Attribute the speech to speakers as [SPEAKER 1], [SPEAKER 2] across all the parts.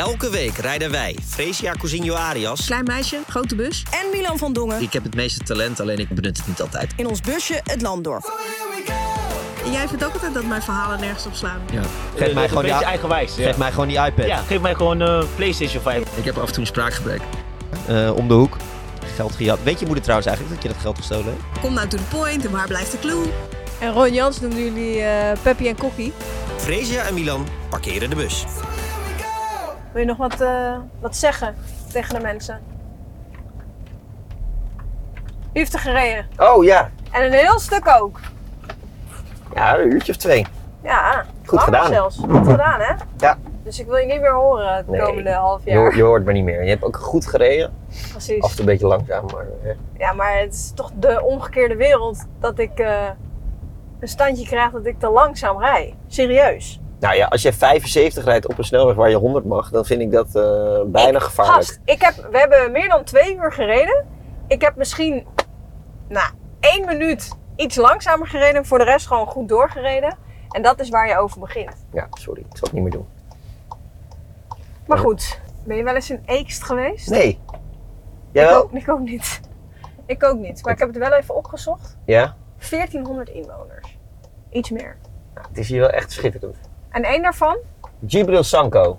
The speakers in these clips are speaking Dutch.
[SPEAKER 1] Elke week rijden wij, Fresia Cousinho Arias...
[SPEAKER 2] Klein meisje, grote bus.
[SPEAKER 3] En Milan van Dongen.
[SPEAKER 1] Ik heb het meeste talent, alleen ik benut het niet altijd.
[SPEAKER 3] In ons busje het land door.
[SPEAKER 2] Jij vindt ook altijd dat mijn verhalen nergens op slaan.
[SPEAKER 1] Ja.
[SPEAKER 4] Geef mij gewoon die,
[SPEAKER 5] eigenwijs. Ja.
[SPEAKER 4] geef mij gewoon die iPad.
[SPEAKER 5] ja, geef mij gewoon een PlayStation 5.
[SPEAKER 1] Ik heb af en toe een spraakgebrek.
[SPEAKER 4] Eh, om de hoek. Geld gejat. Weet je moeder trouwens eigenlijk dat je dat geld gestolen hebt?
[SPEAKER 2] Kom nou to the point en waar blijft de clue?
[SPEAKER 6] En Ron Jans noemden jullie eh Peppy en Kokkie.
[SPEAKER 1] Fresia en Milan parkeren de bus.
[SPEAKER 6] Wil je nog wat, eh, wat zeggen tegen de mensen? U heeft er gereden.
[SPEAKER 4] Oh ja.
[SPEAKER 6] En een heel stuk ook.
[SPEAKER 4] Ja, een uurtje of twee.
[SPEAKER 6] Ja,
[SPEAKER 4] Goed gedaan.
[SPEAKER 6] zelfs. Goed gedaan, hè?
[SPEAKER 4] Ja.
[SPEAKER 6] Dus ik wil je niet meer horen het
[SPEAKER 4] Nee.
[SPEAKER 6] komende half
[SPEAKER 4] Je,
[SPEAKER 6] jaar.
[SPEAKER 4] hoort- je hoort me niet meer. Je hebt ook goed gereden.
[SPEAKER 6] Precies.
[SPEAKER 4] Af en toe een beetje langzaam, maar... eh,
[SPEAKER 6] Ja, maar het is toch de omgekeerde wereld dat ik eh, een standje krijg dat ik te langzaam rij. Serieus.
[SPEAKER 4] Nou ja, als je 75 rijdt op een snelweg waar je 100 mag, dan vind ik dat eh, bijna
[SPEAKER 6] Ik-
[SPEAKER 4] gevaarlijk.
[SPEAKER 6] Gast, ik heb, we hebben meer dan twee uur gereden. Ik heb misschien, nou, één minuut iets langzamer gereden. Voor de rest gewoon goed doorgereden. En dat is waar je over begint.
[SPEAKER 4] Ja, sorry. Ik zal het niet meer doen.
[SPEAKER 6] Maar goed, ben je wel eens in Eekst geweest?
[SPEAKER 4] Nee. Jij
[SPEAKER 6] ik,
[SPEAKER 4] wel?
[SPEAKER 6] ook, ik ook niet. Ik ook niet. Maar ik heb het wel even opgezocht.
[SPEAKER 4] Ja?
[SPEAKER 6] 1400 inwoners. Iets meer.
[SPEAKER 4] Nou, het is hier wel echt schitterend.
[SPEAKER 6] En één daarvan,
[SPEAKER 4] Gibril Sanko.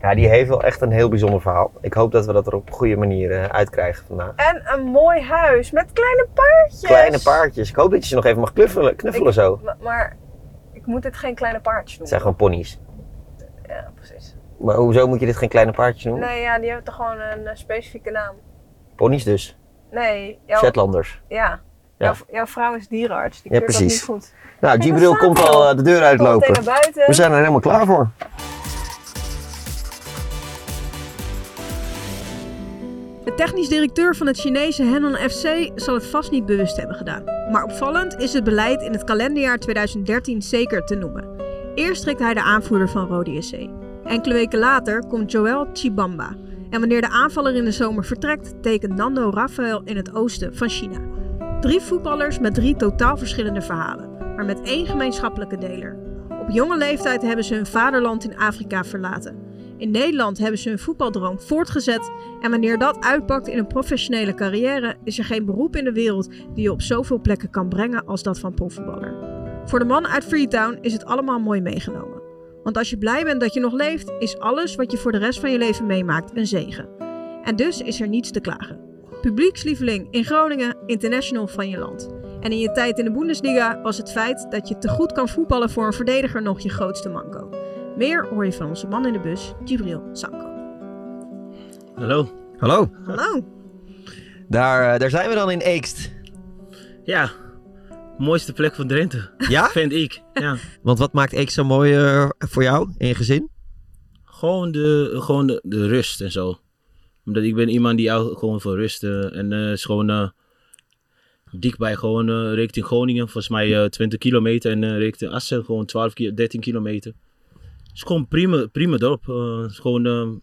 [SPEAKER 4] Ja, die heeft wel echt een heel bijzonder verhaal. Ik hoop dat we dat er op een goede manier eh, uitkrijgen vandaag.
[SPEAKER 6] en een mooi huis met kleine paardjes.
[SPEAKER 4] Kleine paardjes. Ik hoop dat je ze nog even mag knuffelen, knuffelen
[SPEAKER 6] Ik-
[SPEAKER 4] zo.
[SPEAKER 6] Ma- Maar ik moet dit geen kleine paardjes
[SPEAKER 4] Het
[SPEAKER 6] noemen.
[SPEAKER 4] zijn gewoon ponies.
[SPEAKER 6] Ja, precies.
[SPEAKER 4] Maar hoezo moet je dit geen kleine paardjes noemen?
[SPEAKER 6] Nee, ja, die hebben toch gewoon een eh, specifieke naam.
[SPEAKER 4] Ponies dus.
[SPEAKER 6] Nee, jouw,
[SPEAKER 4] Shetlanders.
[SPEAKER 6] ja.
[SPEAKER 4] Ja.
[SPEAKER 6] Jouw, jouw vrouw is dierenarts. Die
[SPEAKER 4] Ja,
[SPEAKER 6] keurt
[SPEAKER 4] precies.
[SPEAKER 6] dat niet goed.
[SPEAKER 4] Nou,
[SPEAKER 6] staat
[SPEAKER 4] komt al eh, de deur uitlopen. We zijn er helemaal klaar voor.
[SPEAKER 2] De technisch directeur van het Chinese Henan FC zal het vast niet bewust hebben gedaan. Maar opvallend is het beleid in het kalenderjaar 2013 zeker te noemen. Eerst trekt hij de aanvoerder van Rode SC. Enkele weken later komt Joel Chibamba. En wanneer de aanvaller in de zomer vertrekt, tekent Nando Rafael in het oosten van China. Drie voetballers met drie totaal verschillende verhalen, maar met één gemeenschappelijke deler. Op jonge leeftijd hebben ze hun vaderland in Afrika verlaten. In Nederland hebben ze hun voetbaldroom voortgezet en wanneer dat uitpakt in een professionele carrière, is er geen beroep in de wereld die je op zoveel plekken kan brengen als dat van profvoetballer. Voor de man uit Freetown is het allemaal mooi meegenomen. Want als je blij bent dat je nog leeft, is alles wat je voor de rest van je leven meemaakt een zegen. En dus is er niets te klagen. Publiekslieveling in Groningen, international van je land. En in je tijd in de Bundesliga was het feit dat je te goed kan voetballen voor een verdediger nog je grootste manco. Meer hoor je van onze man in de bus, Gibril Sanko.
[SPEAKER 5] Hallo.
[SPEAKER 4] Hallo.
[SPEAKER 2] Hallo.
[SPEAKER 4] Daar, eh, daar zijn we dan in Eekst.
[SPEAKER 5] Ja, mooiste plek van Drenthe,
[SPEAKER 4] Ja?
[SPEAKER 5] vind ik. Ja.
[SPEAKER 4] Want wat maakt Eekst zo mooi eh, voor jou en je gezin?
[SPEAKER 5] Gewoon, de, gewoon de, de rust en zo. Omdat ik ben iemand die houdt gewoon van rust. eh, en eh is gewoon eh dichtbij, gewoon eh, richting Groningen. Volgens mij eh 20 kilometer. En eh richting Assen gewoon 12, ki- 13 kilometer. Het is gewoon prima, prima dorp. Het is gewoon,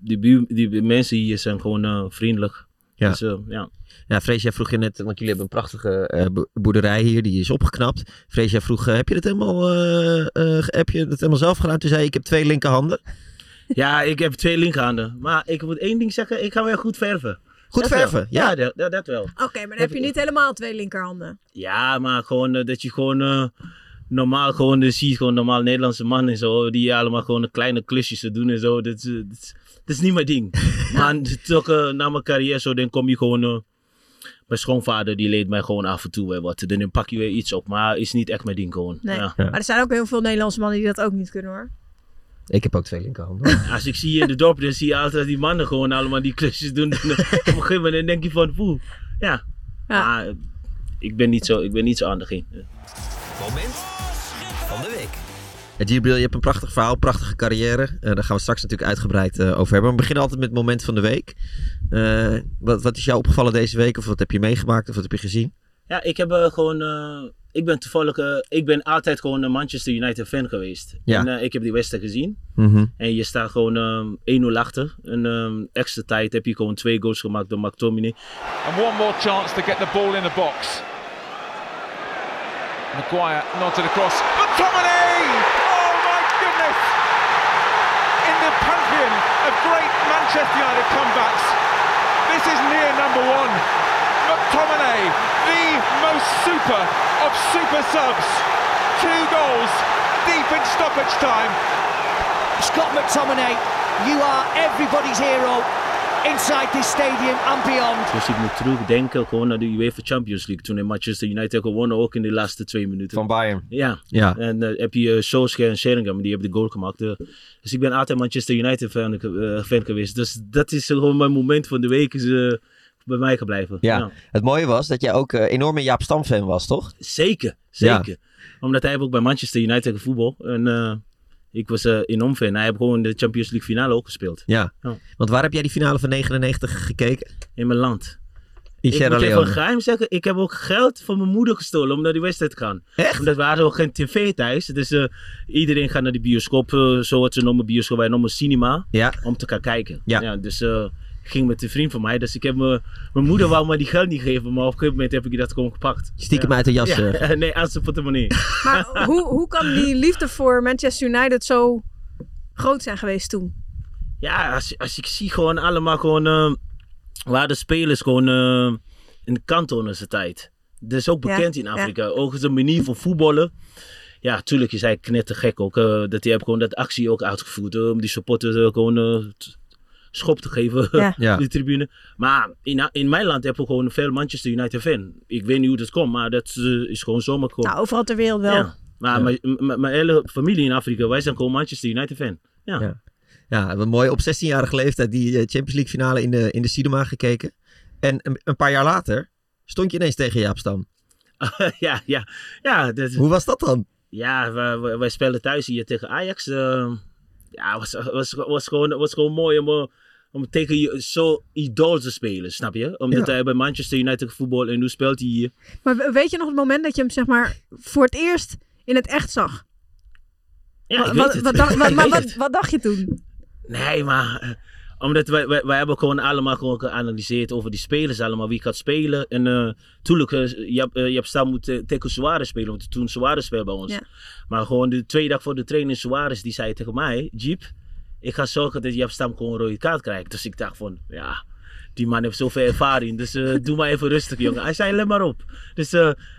[SPEAKER 5] die, die mensen hier zijn gewoon vriendelijk.
[SPEAKER 4] Ja.
[SPEAKER 5] Dus, ja.
[SPEAKER 4] Ja, vroeg je net, want jullie hebben een prachtige bo- boerderij hier, die is opgeknapt. Freesia vroeg, heb je dat helemaal, heb je dat helemaal zelf gedaan? Toen zei je, ik heb twee linkerhanden.
[SPEAKER 5] Ja, ik heb twee linkerhanden. Maar ik moet één ding zeggen, ik ga wel goed verven.
[SPEAKER 4] Goed
[SPEAKER 5] Dat wel.
[SPEAKER 4] verven, ja.
[SPEAKER 5] Ja, dat, dat, wel.
[SPEAKER 2] Oké, maar dan heb je niet helemaal twee linkerhanden.
[SPEAKER 5] Ja, maar gewoon eh, dat je gewoon eh, normaal gewoon eh, ziet, gewoon normaal Nederlandse mannen en zo, die allemaal gewoon een kleine klusjes te doen en zo. Dat, is, dat, is, dat is niet mijn ding. maar toch na mijn carrière zo, dan kom je gewoon... eh, mijn schoonvader die leed mij gewoon af en toe weer wat. Dan pak je weer iets op, maar is niet echt mijn ding gewoon.
[SPEAKER 2] Nee.
[SPEAKER 5] Ja.
[SPEAKER 2] Maar er zijn ook heel veel Nederlandse mannen die dat ook niet kunnen hoor.
[SPEAKER 4] Ik heb ook twee linkerhanden.
[SPEAKER 5] Als ik zie in de dorp, dan zie je altijd die mannen gewoon allemaal die klusjes doen. En, op een gegeven moment denk je van, poeh, ja.
[SPEAKER 2] Ja.
[SPEAKER 5] Maar eh, ik ben niet zo, ik ben niet zo aan de ging.
[SPEAKER 1] Moment van de week.
[SPEAKER 4] Ja, Gibril, je hebt een prachtig verhaal, prachtige carrière. Eh, daar gaan we straks natuurlijk uitgebreid eh, over hebben. Maar we beginnen altijd met het moment van de week. Eh, wat, wat is jou opgevallen deze week? Of wat heb je meegemaakt? Of wat heb je gezien?
[SPEAKER 5] Ja, ik heb eh, gewoon. Eh, ik ben toevallig. eh, ik ben altijd gewoon een Manchester United fan geweest.
[SPEAKER 4] Ja.
[SPEAKER 5] En eh, ik heb die wedstrijd gezien.
[SPEAKER 4] Mhm.
[SPEAKER 5] En je staat gewoon ehm 1-0 achter. En ehm, extra tijd heb je gewoon twee goals gemaakt door McTominay.
[SPEAKER 7] And one more chance to get the ball in the box. Maguire nodded across. McTominay! Oh my goodness! In the of great Manchester United comebacks. This is near number one. McTominay, the most super of super subs. Two goals deep in stoppage time.
[SPEAKER 8] Scott McTominay, you are everybody's hero inside this stadium and beyond.
[SPEAKER 5] Dus ik moet terugdenken gewoon naar de UEFA Champions League. Toen in Manchester United gewonnen, ook in de laatste twee minuten.
[SPEAKER 4] Van Bayern.
[SPEAKER 5] Ja.
[SPEAKER 4] Ja.
[SPEAKER 5] En eh, heb je uh, Solskjaer en Sheringham, die hebben de goal gemaakt. Eh, dus ik ben altijd Manchester United fan, fan geweest. Dus dat is gewoon mijn moment van de week. Is, eh, bij mij gebleven.
[SPEAKER 4] Ja. Het mooie was dat jij ook uh, enorm een Jaap Stam fan was, toch?
[SPEAKER 5] Zeker, zeker. Omdat hij ook bij Manchester United gevoetbal. En uh, ik was uh, enorm fan. Hij heeft gewoon de Champions League finale ook gespeeld.
[SPEAKER 4] Ja. Want waar heb jij die finale van 99 gekeken?
[SPEAKER 5] In mijn land.
[SPEAKER 4] In
[SPEAKER 5] ik moet even geheim zeggen, ik heb ook geld van mijn moeder gestolen om naar die wedstrijd te gaan.
[SPEAKER 4] Echt?
[SPEAKER 5] Omdat we hadden ook geen tv thuis. Dus uh, iedereen gaat naar die bioscoop, uh, zo wat ze noemen bioscoop, wij noemen cinema,
[SPEAKER 4] ja.
[SPEAKER 5] om te gaan kijken.
[SPEAKER 4] Ja.
[SPEAKER 5] ja dus uh, ging met een vriend van mij, dus ik heb me, mijn moeder wou me die geld niet geven, maar op een gegeven moment heb ik dat gewoon gepakt.
[SPEAKER 4] Stiekem
[SPEAKER 5] ja.
[SPEAKER 4] uit de jas?
[SPEAKER 5] Ja. nee, uit zijn portemonnee.
[SPEAKER 2] Maar hoe, hoe kan die liefde voor Manchester United zo groot zijn geweest toen?
[SPEAKER 5] Ja, als, als ik zie gewoon allemaal gewoon, uh, waar de spelers gewoon uh, in de kanton zijn tijd. Dat is ook bekend
[SPEAKER 2] ja,
[SPEAKER 5] in Afrika.
[SPEAKER 2] Ja.
[SPEAKER 5] Ook de manier van voetballen. Ja, tuurlijk is hij knettergek ook. Uh, dat hij heeft gewoon dat actie ook uitgevoerd. om die supporters gewoon schop te geven
[SPEAKER 2] ja.
[SPEAKER 5] ja. de tribune. Maar in, in mijn land hebben we gewoon veel Manchester United fan. Ik weet niet hoe dat komt, maar dat uh, is gewoon zomaar gewoon.
[SPEAKER 2] Nou, overal ter wereld wel.
[SPEAKER 5] Ja. Maar ja. mijn hele familie in Afrika, wij zijn gewoon Manchester United fan. Ja.
[SPEAKER 4] ja. Hebben mooi op 16-jarige leeftijd die eh, Champions League finale in de, in de cinema gekeken. En een, een paar jaar later stond je ineens tegen Jaap Stam.
[SPEAKER 5] ja, ja. ja dat,
[SPEAKER 4] Hoe was dat dan?
[SPEAKER 5] Ja, wij, wij spelen thuis hier tegen Ajax. Uh, ja, was, was, was, gewoon, was gewoon mooi om, om tegen zo'n idool te spelen, snap je? Omdat ja. hij bij Manchester United voetbal en nu speelt hij hier.
[SPEAKER 2] Maar weet je nog het moment dat je hem zeg maar voor het eerst in het echt zag?
[SPEAKER 5] Ja, ik
[SPEAKER 2] wat, wat, dacht, wat, maar wat, wat dacht je toen?
[SPEAKER 5] Nee, maar uh, omdat wij, wij, wij hebben gewoon allemaal gewoon geanalyseerd over die spelers allemaal, wie gaat spelen. En uh, tuurlijk, uh, je, hebt, je hebt staan moeten tegen Suarez spelen, want toen Suarez speelde bij ons.
[SPEAKER 2] Ja.
[SPEAKER 5] Maar gewoon de twee dagen voor de training Suarez, die zei tegen mij, Jeep, ik ga zorgen dat je hebt staan gewoon een rode kaart krijgt. Dus ik dacht van, ja, die man heeft zoveel ervaring, dus doe maar even rustig jongen. Hij zei, let maar op. Dus,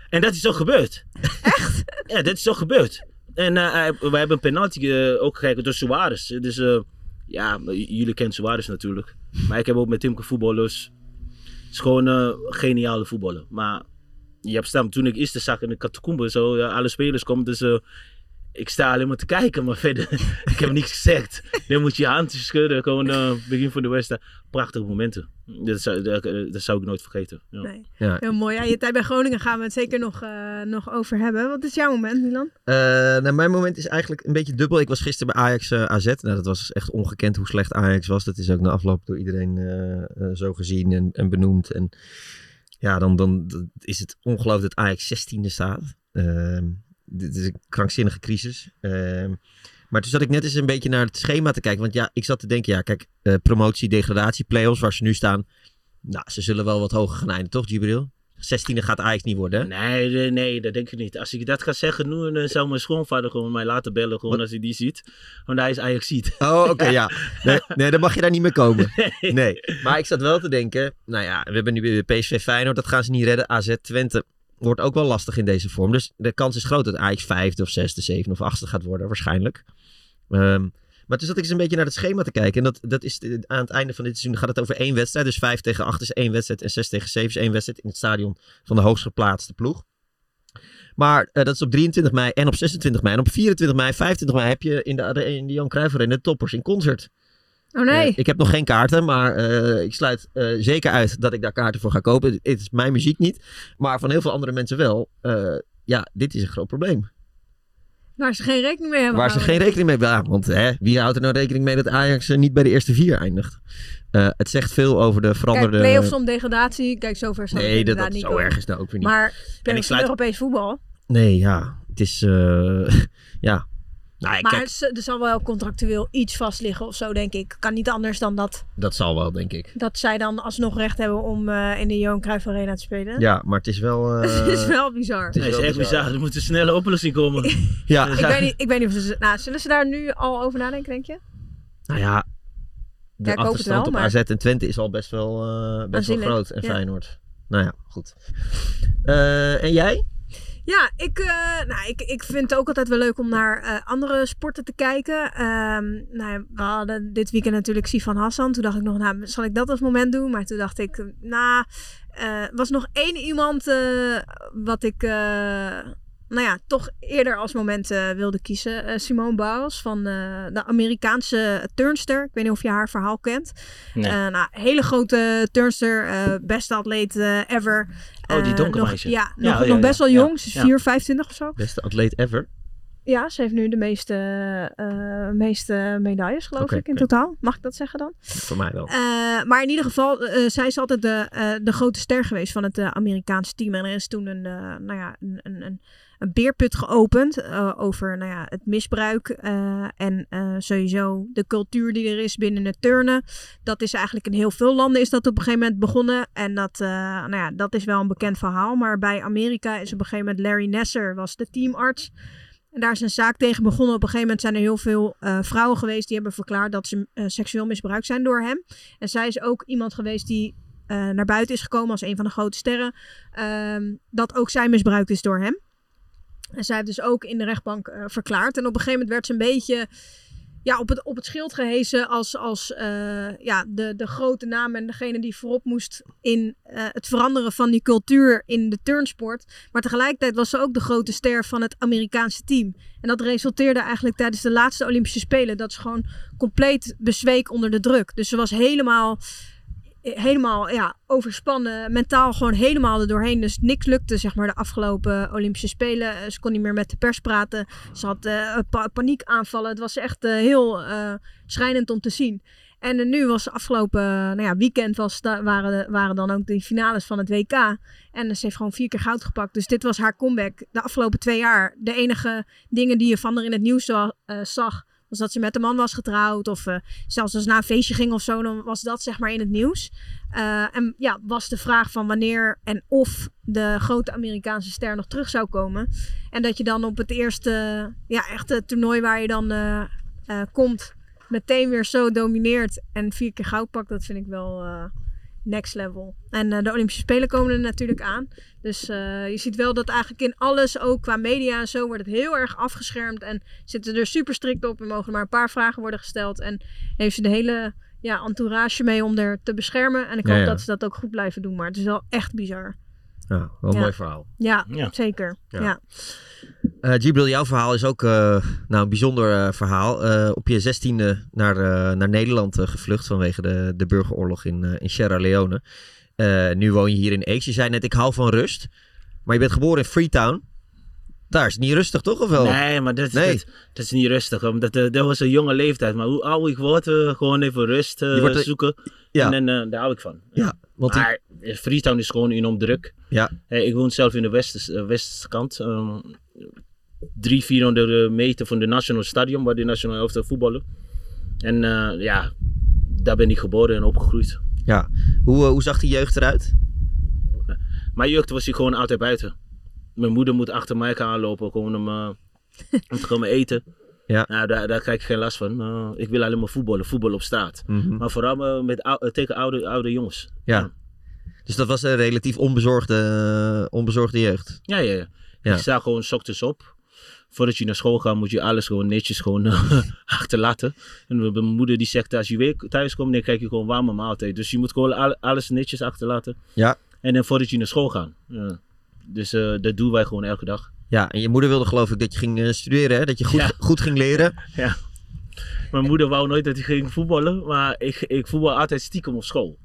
[SPEAKER 5] en dat is ook gebeurd.
[SPEAKER 2] Echt?
[SPEAKER 5] Ja, dat is ook gebeurd. En uh, we hebben een penalty ook gekregen door Suarez. Dus ja, jullie kennen Suarez natuurlijk. Maar ik heb ook met Tim gevoetballen. Dus het is gewoon een geniale voetballer. Maar je hebt staan, toen ik eerst zag in de catacombe, zo alle spelers komen. Dus ik sta alleen maar te kijken, maar verder, ik heb niks gezegd. Dan moet je je hand schudden, gewoon begin van de wedstrijd. Prachtige momenten. Dat zou, dat, dat zou ik nooit vergeten. Ja.
[SPEAKER 2] Nee. Ja. Heel mooi. Ja, je tijd bij Groningen gaan we het zeker nog, uh, nog over hebben. Wat is jouw moment, Milan?
[SPEAKER 4] Uh, nou, mijn moment is eigenlijk een beetje dubbel. Ik was gisteren bij Ajax uh, AZ. Nou, dat was echt ongekend hoe slecht Ajax was. Dat is ook na afloop door iedereen uh, zo gezien en, en, benoemd. En ja, dan, dan is het ongelooflijk dat Ajax 16e staat. Dit is een krankzinnige crisis. Ehm, maar toen zat ik net eens een beetje naar het schema te kijken. Want ja, ik zat te denken, ja, kijk, uh, promotie, degradatie, play-offs, waar ze nu staan. Nou, ze zullen wel wat hoger gaan eindigen, toch, Gibril? 16e gaat Ajax niet worden, hè?
[SPEAKER 5] Nee, nee, nee, dat denk ik niet. Als ik dat ga zeggen nu, dan zou mijn schoonvader gewoon mij laten bellen, gewoon wat? als hij die ziet. Want hij is Ajax ziet.
[SPEAKER 4] Oh, oké, okay, ja. Nee, nee, dan mag je daar niet meer komen. Nee. nee. Maar ik zat wel te denken, nou ja, we hebben nu weer PSV Feyenoord, dat gaan ze niet redden. AZ Twente wordt ook wel lastig in deze vorm. Dus de kans is groot dat Ajax vijfde of zesde, zevende of achtste gaat worden, waarschijnlijk. Um, maar toen zat ik eens een beetje naar het schema te kijken. En dat, dat is de, aan het einde van dit seizoen gaat het over één wedstrijd. Dus 5 tegen 8 is één wedstrijd. En 6 tegen 7 is één wedstrijd in het stadion van de hoogst geplaatste ploeg. Maar uh, dat is op 23 mei en op 26 mei. En op 24 mei, 25 mei heb je in de, in de Jan Cruijff Arena toppers in concert.
[SPEAKER 2] Oh nee.
[SPEAKER 4] Uh, ik heb nog geen kaarten, maar uh, ik sluit zeker uit dat ik daar kaarten voor ga kopen. Het is mijn muziek niet, maar van heel veel andere mensen wel. ja, dit is een groot probleem.
[SPEAKER 2] Waar ze geen rekening mee hebben
[SPEAKER 4] Waar ze geen rekening mee hebben. Ja, want hè, wie houdt er nou rekening mee dat Ajax niet bij de eerste vier eindigt? Uh, het zegt veel over de veranderde...
[SPEAKER 2] Kijk, play-offs om degradatie. Kijk, zover zal
[SPEAKER 4] nee, dat, dat
[SPEAKER 2] niet
[SPEAKER 4] zo erg is nou ook weer niet.
[SPEAKER 2] Maar play-offs sluit... Europees voetbal.
[SPEAKER 4] Nee, ja. Het is... Uh, ja. Nou,
[SPEAKER 2] maar
[SPEAKER 4] kijk,
[SPEAKER 2] het, er zal wel contractueel iets vast liggen of zo, denk ik. Kan niet anders dan dat.
[SPEAKER 4] Dat zal wel, denk ik.
[SPEAKER 2] Dat zij dan alsnog recht hebben om uh, in de Johan Cruijff Arena te spelen.
[SPEAKER 4] Ja, maar het is wel... Uh...
[SPEAKER 2] het is wel bizar.
[SPEAKER 5] Het is, nee, het is echt bizar. bizar. Er moet een snelle oplossing komen.
[SPEAKER 4] ja.
[SPEAKER 2] ik, weet niet, ik weet niet of ze... Nou, zullen ze daar nu al over nadenken, denk je?
[SPEAKER 4] Nou ja, de
[SPEAKER 2] het
[SPEAKER 4] achterstand
[SPEAKER 2] wel,
[SPEAKER 4] op
[SPEAKER 2] maar-
[SPEAKER 4] AZ en Twente is al best wel, eh, best wel groot. En
[SPEAKER 2] ja.
[SPEAKER 4] Feyenoord. Nou ja, goed. Eh, en jij?
[SPEAKER 2] Ja, ik, eh, nou, ik, ik vind het ook altijd wel leuk om naar eh, andere sporten te kijken. Ehm, nou, we hadden dit weekend natuurlijk Sifan Hassan. Toen dacht ik nog, nou, zal ik dat als moment doen? Maar toen dacht ik, nou, eh, was nog één iemand wat ik, nou ja, toch eerder als moment eh, wilde kiezen. Eh, Simone Biles van eh, de Amerikaanse turnster. Ik weet niet of je haar verhaal kent.
[SPEAKER 5] Nee.
[SPEAKER 2] Nou, hele grote turnster, beste atleet ever.
[SPEAKER 5] Oh, die donkere meisje.
[SPEAKER 2] Ja,
[SPEAKER 5] Ja,
[SPEAKER 2] nog,
[SPEAKER 5] oh, ja,
[SPEAKER 2] nog best wel jong. Ze is
[SPEAKER 5] ja.
[SPEAKER 2] 4, 25 of zo.
[SPEAKER 4] Beste atleet ever.
[SPEAKER 2] Ja, ze heeft nu de meeste, meeste medailles, geloof ik, in totaal. Mag ik dat zeggen dan?
[SPEAKER 4] Voor mij wel.
[SPEAKER 2] Maar in ieder geval, zij is altijd de, de grote ster geweest van het Amerikaanse team. En er is toen een, nou ja, een, een, een, een beerput geopend eh, over nou ja, het misbruik. eh, en eh, sowieso de cultuur die er is binnen het turnen. Dat is eigenlijk in heel veel landen is dat op een gegeven moment begonnen. En dat, nou ja, dat is wel een bekend verhaal. Maar bij Amerika is op een gegeven moment Larry Nasser was de teamarts. En daar is een zaak tegen begonnen. Op een gegeven moment zijn er heel veel vrouwen geweest die hebben verklaard dat ze seksueel misbruikt zijn door hem. En zij is ook iemand geweest die naar buiten is gekomen als een van de grote sterren. ehm, dat ook zij misbruikt is door hem. En zij heeft dus ook in de rechtbank eh, verklaard. En op een gegeven moment werd ze een beetje ja, op, het, op het schild gehezen als, als eh, ja, de, de grote naam en degene die voorop moest in eh, het veranderen van die cultuur in de turnsport. Maar tegelijkertijd was ze ook de grote ster van het Amerikaanse team. En dat resulteerde eigenlijk tijdens de laatste Olympische Spelen dat ze gewoon compleet bezweek onder de druk. Dus ze was helemaal, helemaal ja, overspannen, mentaal gewoon helemaal er doorheen. Dus niks lukte zeg maar de afgelopen Olympische Spelen. Eh, Ze kon niet meer met de pers praten. Ze had pa- paniekaanvallen. Het was echt eh, heel eh, schrijnend om te zien. En nu was afgelopen nou ja, weekend was, waren, waren dan ook de finales van het WK. En ze heeft gewoon vier keer goud gepakt. Dus dit was haar comeback de afgelopen twee jaar. De enige dingen die je van haar in het nieuws za- zag, was dat ze met een man was getrouwd. Of eh, zelfs als ze naar een feestje ging of zo, dan was dat zeg maar in het nieuws. Eh, en ja, was de vraag van wanneer en of de grote Amerikaanse ster nog terug zou komen. En dat je dan op het eerste, ja, echte toernooi waar je dan eh, komt, meteen weer zo domineert en vier keer goud pakt, dat vind ik wel next level. En eh, de Olympische Spelen komen er natuurlijk aan. Dus eh, je ziet wel dat eigenlijk in alles, ook qua media en zo, wordt het heel erg afgeschermd. En zitten er super strikt op. Er mogen maar een paar vragen worden gesteld. En heeft ze de hele ja, entourage mee om er te beschermen. En ik hoop
[SPEAKER 4] ja.
[SPEAKER 2] dat ze dat ook goed blijven doen. Maar het is wel echt bizar.
[SPEAKER 4] Ja, wel een
[SPEAKER 2] Ja.
[SPEAKER 4] mooi verhaal.
[SPEAKER 2] Ja,
[SPEAKER 5] Ja.
[SPEAKER 2] zeker.
[SPEAKER 4] Ja. Gibril, jouw verhaal is ook eh, nou, een bijzonder eh, verhaal. Op je zestiende naar, naar Nederland gevlucht vanwege de, de burgeroorlog in, in Sierra Leone. Nu woon je hier in Aix. Je zei net, ik hou van rust. Maar je bent geboren in Freetown. Daar is het niet rustig, toch? Of wel?
[SPEAKER 5] Nee, maar dat,
[SPEAKER 4] Nee.
[SPEAKER 5] Dat, dat is niet rustig. Omdat dat was een jonge leeftijd. Maar hoe ouder ik word, gewoon even rust
[SPEAKER 4] wordt
[SPEAKER 5] zoeken.
[SPEAKER 4] Ja.
[SPEAKER 5] En dan, daar hou ik van.
[SPEAKER 4] Ja, want
[SPEAKER 5] maar Freetown is gewoon enorm druk.
[SPEAKER 4] Ja.
[SPEAKER 5] Ik woon zelf in de westen, westerse kant. ehm, drie, 400 meter van de National Stadium, waar de National Elftal voetballen. En eh, ja, daar ben ik geboren en opgegroeid.
[SPEAKER 4] ja. Hoe, eh, hoe zag die jeugd eruit?
[SPEAKER 5] Mijn jeugd was ik gewoon altijd buiten. Mijn moeder moet achter mij aanlopen, gewoon om, eh, om te komen eten.
[SPEAKER 4] Ja.
[SPEAKER 5] Nou, daar, daar krijg ik geen last van. Eh, ik wil alleen maar voetballen, voetbal op straat.
[SPEAKER 4] Mhm.
[SPEAKER 5] Maar vooral eh, met, ou- eh, tegen oude, oude jongens.
[SPEAKER 4] Ja. Dus dat was een relatief onbezorgde, eh, onbezorgde jeugd.
[SPEAKER 5] Ja, ja, ja.
[SPEAKER 4] Ja.
[SPEAKER 5] Ik sta gewoon 's ochtends op. Voordat je naar school gaat, moet je alles gewoon netjes gewoon achterlaten. En mijn moeder die zegt, als je weer thuis komt, dan krijg je gewoon warme maaltijd. Dus je moet gewoon al- alles netjes achterlaten.
[SPEAKER 4] Ja.
[SPEAKER 5] En dan voordat je naar school gaat. Ja. Dus eh, dat doen wij gewoon elke dag.
[SPEAKER 4] Ja, en je moeder wilde geloof ik dat je ging eh, studeren, hè? Dat je goed,
[SPEAKER 5] Ja.
[SPEAKER 4] goed ging leren.
[SPEAKER 5] Ja. Mijn moeder wou nooit dat ik ging voetballen, maar ik, ik voetbal altijd stiekem op school.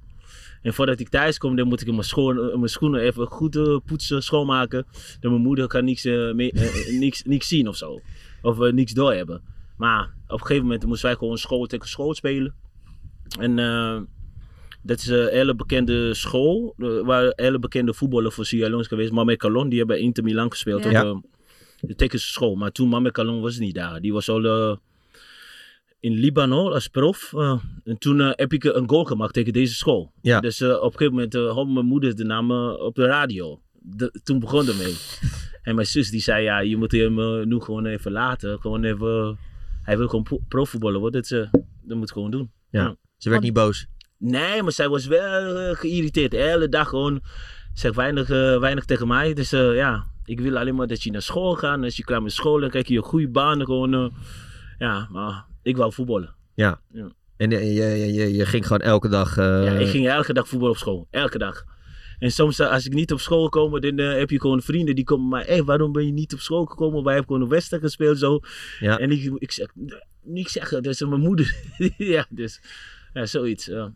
[SPEAKER 5] En voordat ik thuis kom, dan moet ik mijn, schoen, mijn schoenen even goed eh, poetsen, schoonmaken. Dan mijn moeder kan niks, eh, mee- eh, niks, niks zien of zo. Of niks doorhebben. Maar op een gegeven moment moesten wij gewoon school tegen school spelen. En dat is een hele bekende school, waar hele bekende voetballer voor Sierra geweest. Mame Calon, die hebben bij Inter Milan gespeeld
[SPEAKER 2] Ja.
[SPEAKER 5] op de school. Maar toen Mame Calon was niet daar. Die was al in Libanon als prof. eh, en toen eh, heb ik een goal gemaakt tegen deze school.
[SPEAKER 4] Ja.
[SPEAKER 5] Dus eh, op een gegeven moment uh, hoorde mijn moeder de naam eh, op de radio. De- toen begon het mee. en mijn zus die zei, ja, je moet hem eh, nu gewoon even laten. Gewoon even, hij wil gewoon pro- profvoetballer worden. Dus, eh, dat moet gewoon doen.
[SPEAKER 4] Ja. Ze werd niet boos.
[SPEAKER 5] Nee, maar zij was wel eh, geïrriteerd. De hele dag gewoon. Zegt weinig, eh, weinig tegen mij. Dus eh, ja, ik wil alleen maar dat je naar school gaat. En als je klaar met school dan krijg je een goede baan. Gewoon, eh, ja, maar ik wou voetballen.
[SPEAKER 4] Ja.
[SPEAKER 5] Ja.
[SPEAKER 4] En je, je, je, je ging gewoon elke dag... eh,
[SPEAKER 5] Ja, ik ging elke dag voetballen op school. Elke dag. En soms eh, als ik niet op school kom, dan eh, heb je gewoon vrienden die komen maar, hé, waarom ben je niet op school gekomen? Wij hebben gewoon een wedstrijd gespeeld zo.
[SPEAKER 4] Ja.
[SPEAKER 5] En ik, ik zeg, "Nee, niks zeggen, dat is mijn moeder. ja, dus ja, zoiets. Ja.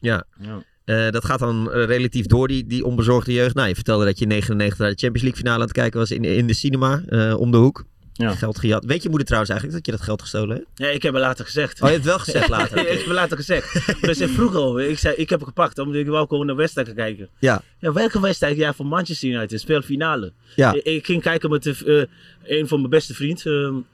[SPEAKER 4] Ja.
[SPEAKER 5] Ja.
[SPEAKER 4] Dat gaat dan relatief door, die, die onbezorgde jeugd. Nou, je vertelde dat je in 99 naar de Champions League finale aan het kijken was in, in de cinema, om de hoek.
[SPEAKER 5] Ja.
[SPEAKER 4] Geld gejat. Weet je moeder trouwens eigenlijk dat je dat geld gestolen hebt?
[SPEAKER 5] ja, ik heb het later gezegd.
[SPEAKER 4] Oh, je hebt het wel gezegd later.
[SPEAKER 5] ik heb het later gezegd. Maar ze vroeg over. Ik zei, ik heb het gepakt omdat ik wou gewoon naar wedstrijd kijken.
[SPEAKER 4] Ja.
[SPEAKER 5] Ja, welke wedstrijd? Ja, voor Manchester United. Speelfinale.
[SPEAKER 4] Ja.
[SPEAKER 5] Ik, ik ging kijken met de, eh, een van mijn beste vrienden.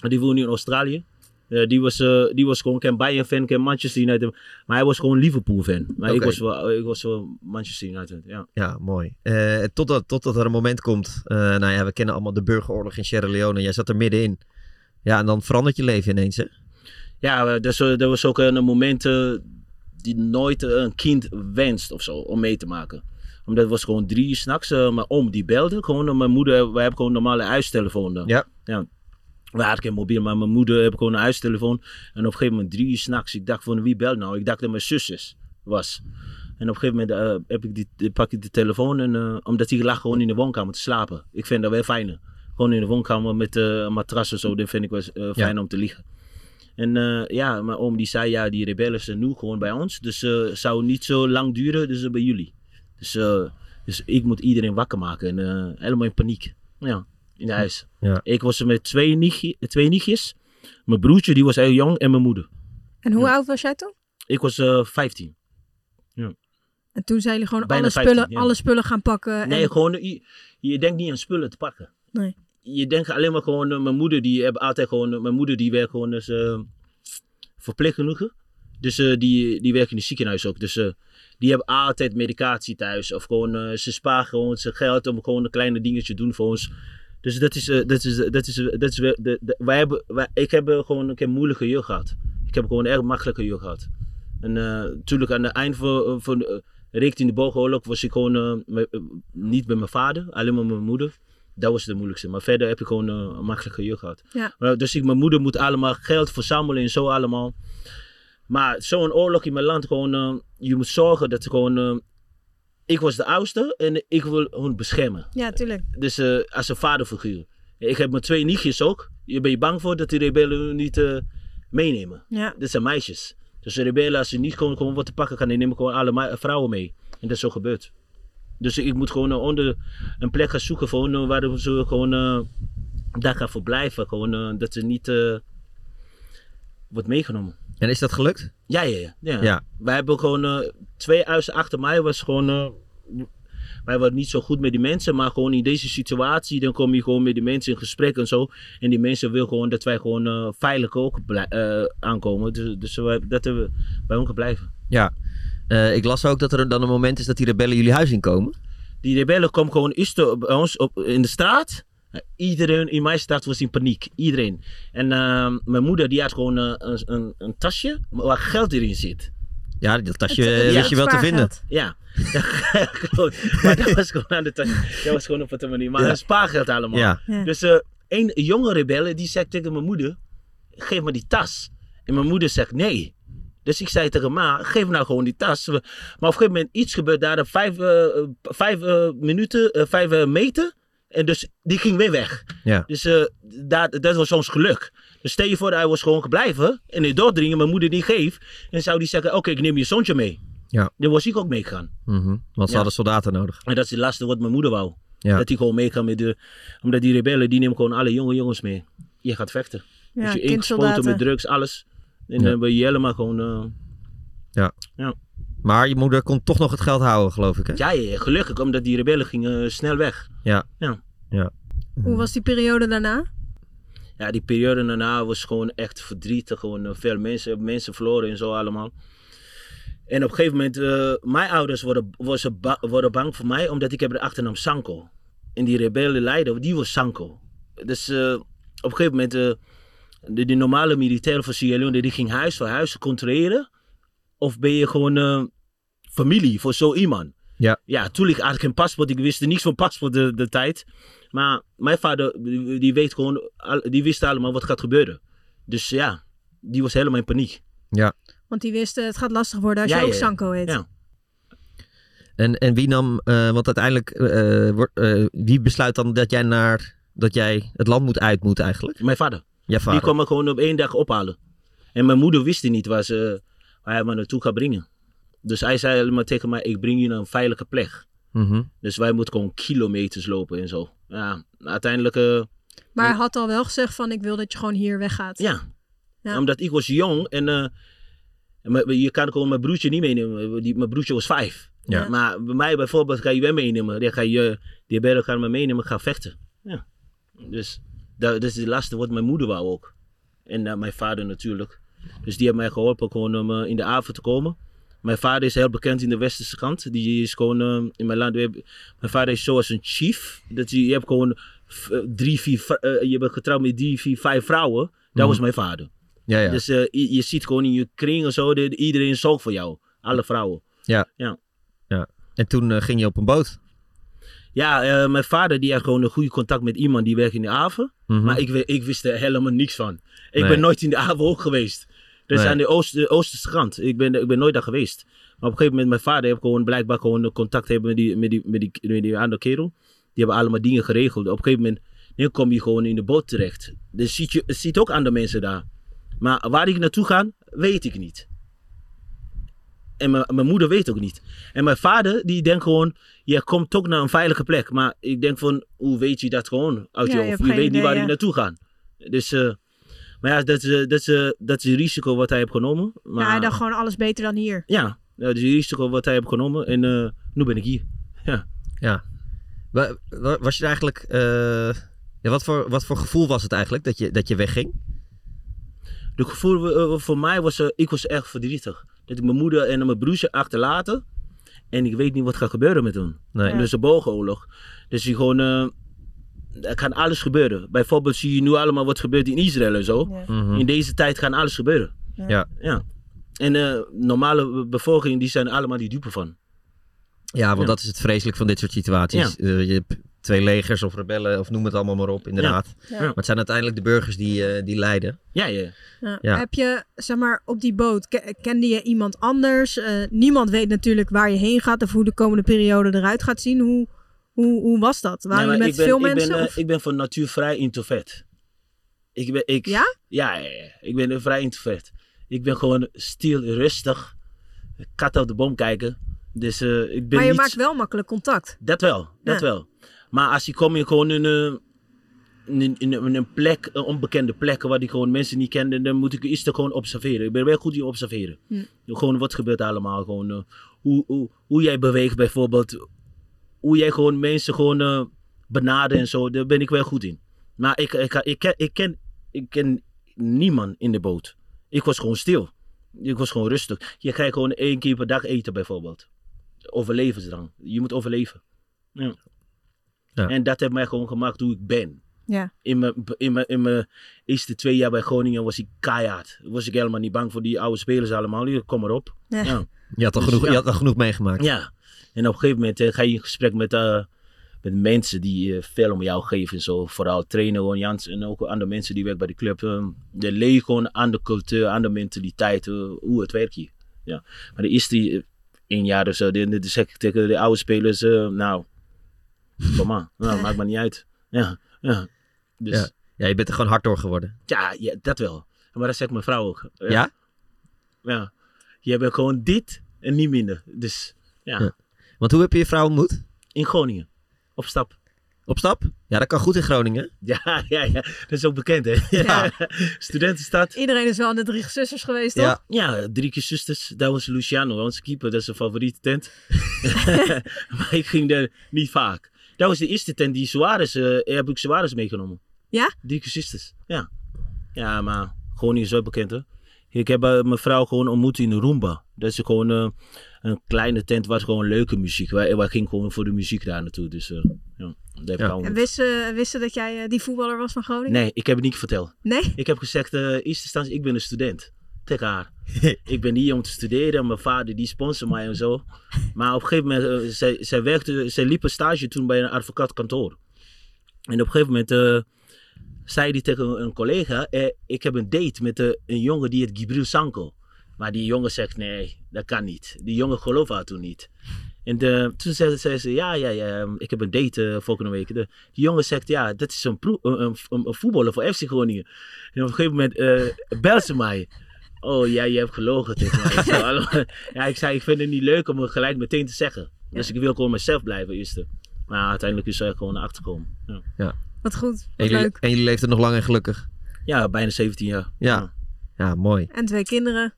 [SPEAKER 5] eh, die woonde in Australië. Eh, die, was, eh, die was gewoon geen Bayern-fan, geen Manchester United. Maar hij was gewoon Liverpool-fan. Maar ik was wel, ik was wel Manchester United, ja.
[SPEAKER 4] Ja, mooi. Eh, totdat, totdat er een moment komt. nou ja, we kennen allemaal de burgeroorlog in Sierra Leone. Jij zat er middenin. Ja, en dan verandert je leven ineens, hè?
[SPEAKER 5] Ja, dus, er was ook een moment die nooit een kind wenst of zo, om mee te maken. Omdat het was gewoon drie uur s'nachts. eh mijn oom die belde. Gewoon, mijn moeder, wij hebben gewoon een normale huistelefoon. dan.
[SPEAKER 4] Ja.
[SPEAKER 5] ja. We hadden geen mobiel, maar mijn moeder heeft gewoon een huistelefoon. En op een gegeven moment drie uur s'nachts. Ik dacht van wie belt nou? Ik dacht dat mijn zusjes was. En op een gegeven moment eh, heb ik die, pak ik de telefoon. En, eh, omdat hij lag gewoon in de woonkamer te slapen. Ik vind dat wel fijn. Gewoon in de woonkamer met een matras en zo. Dat vind ik wel fijn om te liggen. En ja, mijn oom die zei, ja, die rebellen zijn nu gewoon bij ons. Dus het zou niet zo lang duren, dus bij jullie. Dus, dus ik moet iedereen wakker maken en helemaal in paniek. Ja, in huis.
[SPEAKER 4] Ja.
[SPEAKER 5] Ik was er met twee, nichtje, twee nichtjes. Mijn broertje, die was heel jong, en mijn moeder.
[SPEAKER 2] En hoe
[SPEAKER 5] Ja.
[SPEAKER 2] oud was jij toen?
[SPEAKER 5] Ik was eh 15.
[SPEAKER 2] En toen zijn jullie gewoon
[SPEAKER 5] Bijna
[SPEAKER 2] alle
[SPEAKER 5] 15,
[SPEAKER 2] spullen,
[SPEAKER 5] ja.
[SPEAKER 2] alle spullen gaan pakken.
[SPEAKER 5] Nee,
[SPEAKER 2] en...
[SPEAKER 5] gewoon, je, je denkt niet aan spullen te pakken.
[SPEAKER 2] Nee.
[SPEAKER 5] Je denkt alleen maar gewoon, eh, mijn moeder die heb altijd gewoon, eh, mijn moeder die werkt gewoon als eh verpleegkundige. Dus eh, die, die werkt in het ziekenhuis ook. Dus eh, die hebben altijd medicatie thuis. Of gewoon, eh, ze sparen gewoon zijn geld om gewoon een kleine dingetje te doen voor ons. Dus dat is, eh, dat is, eh, dat is, eh, dat is, wij hebben, wij, ik heb gewoon een keer moeilijke jeugd gehad. Ik heb gewoon een erg makkelijke jeugd gehad. En natuurlijk aan het eind van, van richting de Bogoorlog was ik gewoon niet met mijn vader, alleen maar met mijn moeder. Dat was het moeilijkste. Maar verder heb ik gewoon een makkelijke jeugd gehad.
[SPEAKER 2] Ja.
[SPEAKER 5] Dus ik, mijn moeder moet allemaal geld verzamelen en zo allemaal. Maar zo'n oorlog in mijn land, gewoon, je moet zorgen dat gewoon... ik was de oudste en ik wil hun beschermen.
[SPEAKER 2] Ja, tuurlijk.
[SPEAKER 5] Dus eh, als een vaderfiguur. Ik heb mijn twee nichtjes ook. Je ben je bang voor dat die rebellen hun niet eh, meenemen.
[SPEAKER 2] Ja.
[SPEAKER 5] Dit zijn meisjes. Dus de rebellen, als ze niet gewoon, gewoon wat te pakken kan, die nemen gewoon alle vrouwen mee. En dat is zo gebeurd. Dus ik moet gewoon eh, onder een plek gaan zoeken voor waar ze gewoon daar gaan verblijven. Gewoon dat ze niet wordt meegenomen.
[SPEAKER 4] En is dat gelukt?
[SPEAKER 5] Ja, ja, ja. ja.
[SPEAKER 4] Ja.
[SPEAKER 5] Wij hebben gewoon eh, twee huizen achter mij was gewoon. eh, wij waren niet zo goed met die mensen, maar gewoon in deze situatie, dan kom je gewoon met die mensen in gesprek en zo. En die mensen willen gewoon dat wij gewoon eh, veilig ook aankomen. Dus, dus wij, dat we bij hun blijven.
[SPEAKER 4] Ja. Ik las ook dat er dan een moment is dat die rebellen jullie huis inkomen.
[SPEAKER 5] Die rebellen komen gewoon eerst bij ons op, in de straat. Eh, Iedereen in mijn straat was in paniek. Iedereen. En eh, mijn moeder die had gewoon eh, een, een, een tasje waar geld erin zit.
[SPEAKER 4] Ja, dat tasje
[SPEAKER 2] Het- het
[SPEAKER 4] eh, wist je wel te vinden.
[SPEAKER 5] Ja. Maar dat was gewoon aan de tas. Dat was gewoon op een manier. Maar
[SPEAKER 4] Ja.
[SPEAKER 5] een spaargeld allemaal.
[SPEAKER 4] Ja.
[SPEAKER 2] Ja.
[SPEAKER 5] Dus eh, een jonge rebelle die zei tegen mijn moeder: geef me die tas. En mijn moeder zegt nee. Dus ik zei tegen ma, geef nou gewoon die tas. Maar op een gegeven moment iets gebeurt daar, vijf, eh, vijf eh, minuten, eh, vijf eh, meter. En dus die ging weer weg.
[SPEAKER 4] Ja.
[SPEAKER 5] Dus eh, dat, dat was ons geluk. Dus stel je voor, hij was gewoon gebleven. En hij doordringen, mijn moeder die geeft. En zou die zeggen, oké, ik neem je zoontje mee.
[SPEAKER 4] Ja.
[SPEAKER 5] Dan was ik ook meegegaan.
[SPEAKER 4] Mhm. Want ze
[SPEAKER 5] Ja.
[SPEAKER 4] hadden soldaten nodig.
[SPEAKER 5] En dat is het laatste wat mijn moeder wou.
[SPEAKER 4] Ja.
[SPEAKER 5] Dat hij gewoon mee kan met de... Omdat die rebellen, die nemen gewoon alle jonge jongens mee. Je gaat vechten.
[SPEAKER 2] Ja,
[SPEAKER 5] dus je ingespoten met drugs, alles. En
[SPEAKER 4] Ja.
[SPEAKER 5] dan ben je helemaal gewoon... eh,
[SPEAKER 4] Maar je moeder kon toch nog het geld houden, geloof ik, hè?
[SPEAKER 5] ja, ja, ja, gelukkig, omdat die rebellen gingen eh, snel weg.
[SPEAKER 2] Hoe was die periode daarna?
[SPEAKER 5] Ja, die periode daarna was gewoon echt verdrietig. Gewoon eh, veel mensen, mensen verloren en zo allemaal. En op een gegeven moment, eh, mijn ouders worden, worden, ba- worden bang voor mij, omdat ik heb de achternaam Sanko. En die rebellenleider, die was Sanko. Dus eh, op een gegeven moment, eh, de, de normale militairen van Sierra Leone, die ging huis voor huis controleren. of ben je gewoon familie voor zo iemand?
[SPEAKER 4] Ja.
[SPEAKER 5] Ja, tuurlijk had ik geen paspoort. Ik wist niks van paspoort de, de tijd. Maar mijn vader, die, weet gewoon, die wist allemaal wat gaat gebeuren. Dus ja, die was helemaal in paniek.
[SPEAKER 2] Want die wist, eh, het gaat lastig worden als
[SPEAKER 5] Ja,
[SPEAKER 2] je ook
[SPEAKER 5] ja, ja.
[SPEAKER 2] Sanko heet.
[SPEAKER 5] Ja.
[SPEAKER 4] En, en wie nam, eh, want uiteindelijk, eh, wordt- eh, wie besluit dan dat jij naar, dat jij het land moet uit moet eigenlijk?
[SPEAKER 5] Mijn vader.
[SPEAKER 4] Ja,
[SPEAKER 5] Die kwam me gewoon op één dag ophalen. En mijn moeder wist niet waar, ze, waar hij me naartoe gaat brengen. Dus hij zei alleen maar tegen mij, ik breng je naar een veilige plek.
[SPEAKER 4] Mhm.
[SPEAKER 5] Dus wij moeten gewoon kilometers lopen en zo. Ja, uiteindelijk, eh,
[SPEAKER 2] Maar hij had al wel gezegd van, ik wil dat je gewoon hier weggaat.
[SPEAKER 5] ja.
[SPEAKER 2] Ja.
[SPEAKER 5] Omdat ik was jong en, eh, en je kan gewoon mijn broertje niet meenemen. Die, mijn broertje was vijf.
[SPEAKER 2] Ja.
[SPEAKER 5] Maar bij mij bijvoorbeeld ga je wel meenemen. Dan ga je, die bellen gaan me meenemen, gaan vechten. Ja. Dus dat, dat is de laatste wat mijn moeder wou ook. En eh, mijn vader natuurlijk. Dus die hebben mij geholpen gewoon om in de avond te komen. Mijn vader is heel bekend in de westerse kant. Die is gewoon eh, in mijn land. hebben- Mijn vader is zoals een chief. Dat je, je hebt gewoon eh, drie, vier, eh, je bent getrouwd met drie, vier, vijf vrouwen. Dat was mijn vader.
[SPEAKER 4] Ja, ja.
[SPEAKER 5] Dus je, je ziet gewoon in je kring en zo, de- iedereen zorgt voor jou. Alle vrouwen.
[SPEAKER 4] En toen ging je op een boot.
[SPEAKER 5] Ja, mijn vader die had gewoon een goede contact met iemand die werkt in de haven.
[SPEAKER 4] Mhm.
[SPEAKER 5] Maar ik, ik wist er helemaal niks van. Ik
[SPEAKER 4] Nee.
[SPEAKER 5] ben nooit in de haven ook geweest. Dus
[SPEAKER 4] Nee.
[SPEAKER 5] aan de, oost, de oosterse kant. Ik ben, ik ben nooit daar geweest. Maar op een gegeven moment, mijn vader heeft gewoon blijkbaar gewoon contact hebben met die, met die, met die, met die andere kerel. Die hebben allemaal dingen geregeld. Op een gegeven moment, nu kom je gewoon in de boot terecht. Dus ziet je ziet ook andere mensen daar. Maar waar ik naartoe ga, weet ik niet. En mijn, mijn moeder weet ook niet. En mijn vader, die denkt gewoon, je komt toch naar een veilige plek. Maar ik denk van, hoe weet je dat gewoon uit
[SPEAKER 2] Ja,
[SPEAKER 5] je hoofd? Je, weet niet waar
[SPEAKER 2] ja.
[SPEAKER 5] je naartoe gaat. Dus, eh, maar ja, dat is, eh, dat, is, eh, dat is een risico wat hij heeft genomen. Maar,
[SPEAKER 2] Ja, hij dacht gewoon alles beter dan hier.
[SPEAKER 5] ja, dat is een risico wat hij heeft genomen. En eh, nu ben ik hier.
[SPEAKER 4] Ja. Wa- Was je eigenlijk... eh, ja, wat, voor, wat voor gevoel was het eigenlijk dat je, dat je wegging?
[SPEAKER 5] De gevoel voor mij was, ik was echt verdrietig. Dat ik mijn moeder en mijn broertje achterlaten. En ik weet niet wat gaat gebeuren met hun.
[SPEAKER 4] Nee.
[SPEAKER 5] Dus de burgeroorlog. Dus je gewoon, eh, er kan alles gebeuren. Bijvoorbeeld zie je nu allemaal wat gebeurt in Israël en zo.
[SPEAKER 2] Ja.
[SPEAKER 4] Mhm.
[SPEAKER 5] In deze tijd kan alles gebeuren.
[SPEAKER 4] Ja.
[SPEAKER 5] Ja. En eh, normale bevolking, die zijn allemaal die dupe van.
[SPEAKER 4] Ja, want
[SPEAKER 5] Ja.
[SPEAKER 4] dat is het vreselijk van dit soort situaties. Eh, je hebt twee legers of rebellen of noem het allemaal maar op, inderdaad.
[SPEAKER 2] Ja.
[SPEAKER 4] Maar het zijn uiteindelijk de burgers die, eh, die lijden.
[SPEAKER 5] Ja, ja.
[SPEAKER 2] Ja.
[SPEAKER 4] Ja.
[SPEAKER 2] Heb je, zeg maar, op die boot, ke- kende je iemand anders? Eh, niemand weet natuurlijk waar je heen gaat of hoe de komende periode eruit gaat zien. Hoe, hoe, hoe was dat? Waren
[SPEAKER 5] Nee,
[SPEAKER 2] je met
[SPEAKER 5] ik ben,
[SPEAKER 2] veel
[SPEAKER 5] ik
[SPEAKER 2] mensen?
[SPEAKER 5] Ben, eh,
[SPEAKER 2] of-
[SPEAKER 5] ik ben van natuur vrij introvert. Ik ben, ik,
[SPEAKER 2] Ja?
[SPEAKER 5] Ja, ja, ja. ik ben vrij introvert. Ik ben gewoon stil, rustig. Kat op de boom kijken. Dus eh, ik ben
[SPEAKER 2] maar je
[SPEAKER 5] niet...
[SPEAKER 2] maakt wel makkelijk contact.
[SPEAKER 5] Dat wel, dat
[SPEAKER 2] Ja.
[SPEAKER 5] wel. Maar als je kom je gewoon in een, in, in, een plek, een onbekende plek waar die gewoon mensen niet kennen, dan moet ik eerst gewoon observeren. Ik ben wel goed in observeren.
[SPEAKER 2] Hm.
[SPEAKER 5] Gewoon wat gebeurt allemaal. Gewoon, eh, hoe, hoe, hoe jij beweegt bijvoorbeeld. Hoe jij gewoon mensen gewoon eh benadert en zo. Daar ben ik wel goed in. Maar ik, ik, ik, ken, ik, ken, ik ken niemand in de boot. Ik was gewoon stil. Ik was gewoon rustig. Je krijgt gewoon één keer per dag eten bijvoorbeeld. Overlevensdrang. Je moet overleven. Ja.
[SPEAKER 4] Ja.
[SPEAKER 5] En dat heeft mij gewoon gemaakt hoe ik ben.
[SPEAKER 2] Ja.
[SPEAKER 5] In mijn, in, mijn, in mijn eerste twee jaar bij Groningen was ik keihard. Was ik helemaal niet bang voor die oude spelers allemaal. Kom maar op.
[SPEAKER 2] Ja.
[SPEAKER 5] Ja.
[SPEAKER 4] Je had al
[SPEAKER 5] Dus,
[SPEAKER 4] genoeg,
[SPEAKER 5] ja.
[SPEAKER 4] je had al genoeg meegemaakt.
[SPEAKER 5] ja. En op een gegeven moment eh, ga je in gesprek met, eh, met mensen die eh, veel om jou geven. en Zo. Vooral trainer gewoon Jans en ook andere mensen die werken bij de club. eh, de leer gewoon aan de cultuur, aan de mentaliteit, hoe het werkt hier. Ja. Maar de eerste eh, één jaar of zo, dan zeg ik tegen de oude spelers, eh, nou, kom maar, nou, maakt me niet uit. Ja, ja. Dus
[SPEAKER 4] Ja.
[SPEAKER 5] ja.
[SPEAKER 4] Ja, je bent er gewoon hard door geworden.
[SPEAKER 5] Ja, dat wel. Maar dat zegt mijn vrouw ook.
[SPEAKER 4] Ja?
[SPEAKER 5] Ja. Je bent gewoon dit en niet minder. Dus ja,
[SPEAKER 4] Ja. Want hoe heb je je vrouw ontmoet?
[SPEAKER 5] in Groningen. Op stap.
[SPEAKER 4] Op stap? Ja, dat kan goed in Groningen.
[SPEAKER 5] Ja, ja, ja. Dat is ook bekend, hè?
[SPEAKER 2] Ja.
[SPEAKER 5] Studentenstad.
[SPEAKER 2] Iedereen is wel aan de drie zusters geweest, toch?
[SPEAKER 4] Ja.
[SPEAKER 5] Ja, drie keer zusters. Daar was Luciano, onze keeper. Dat is zijn favoriete tent. maar ik ging daar niet vaak. Dat was de eerste tent die Suarez, eh heb ik Suarez meegenomen.
[SPEAKER 2] Ja?
[SPEAKER 5] Drie keer zusters. Ja. Ja, maar Groningen is wel bekend, hè? Ik heb eh, mijn vrouw gewoon ontmoet in Roomba. Dat is gewoon eh, een kleine tent waar gewoon leuke muziek. Wij, wij gingen gewoon voor de muziek daar naartoe. Dus eh, ja, daar heb ik
[SPEAKER 4] Ja.
[SPEAKER 2] En wisten, wisten dat jij eh, die voetballer was van Groningen?
[SPEAKER 5] Nee, ik heb het niet verteld.
[SPEAKER 2] Nee?
[SPEAKER 5] Ik heb gezegd, eh eerste instantie, ik ben een student. Tegen haar. ik ben hier om te studeren. Mijn vader die sponsort mij en zo. Maar op een gegeven moment, zij, zij, werkte, zij liep een stage toen bij een advocaatkantoor. En op een gegeven moment eh, zei hij tegen een, collega, eh, ik heb een date met een jongen die heet Gibril Sanko. Maar die jongen zegt, nee, dat kan niet. Die jongen geloofde haar toen niet. En de, toen zei, zei ze, ja, ja, ja, ehm, ik heb een date eh, volgende week. De, die jongen zegt, ja, dat is een, pro- een, een, een voetballer voor FC Groningen. En op een gegeven moment eh belt ze mij. Oh, ja, je hebt gelogen tegen mij. Ja, ik zei, ik vind het niet leuk om het gelijk meteen te zeggen. Dus ik wil gewoon mezelf blijven eerst. Maar uiteindelijk is zij gewoon achterkomen. Ja.
[SPEAKER 2] Wat goed, wat
[SPEAKER 4] En jullie,
[SPEAKER 2] leuk.
[SPEAKER 4] en jullie leefden nog lang en gelukkig.
[SPEAKER 5] ja, bijna 17 jaar.
[SPEAKER 4] Ja. Ja, mooi.
[SPEAKER 2] En twee kinderen.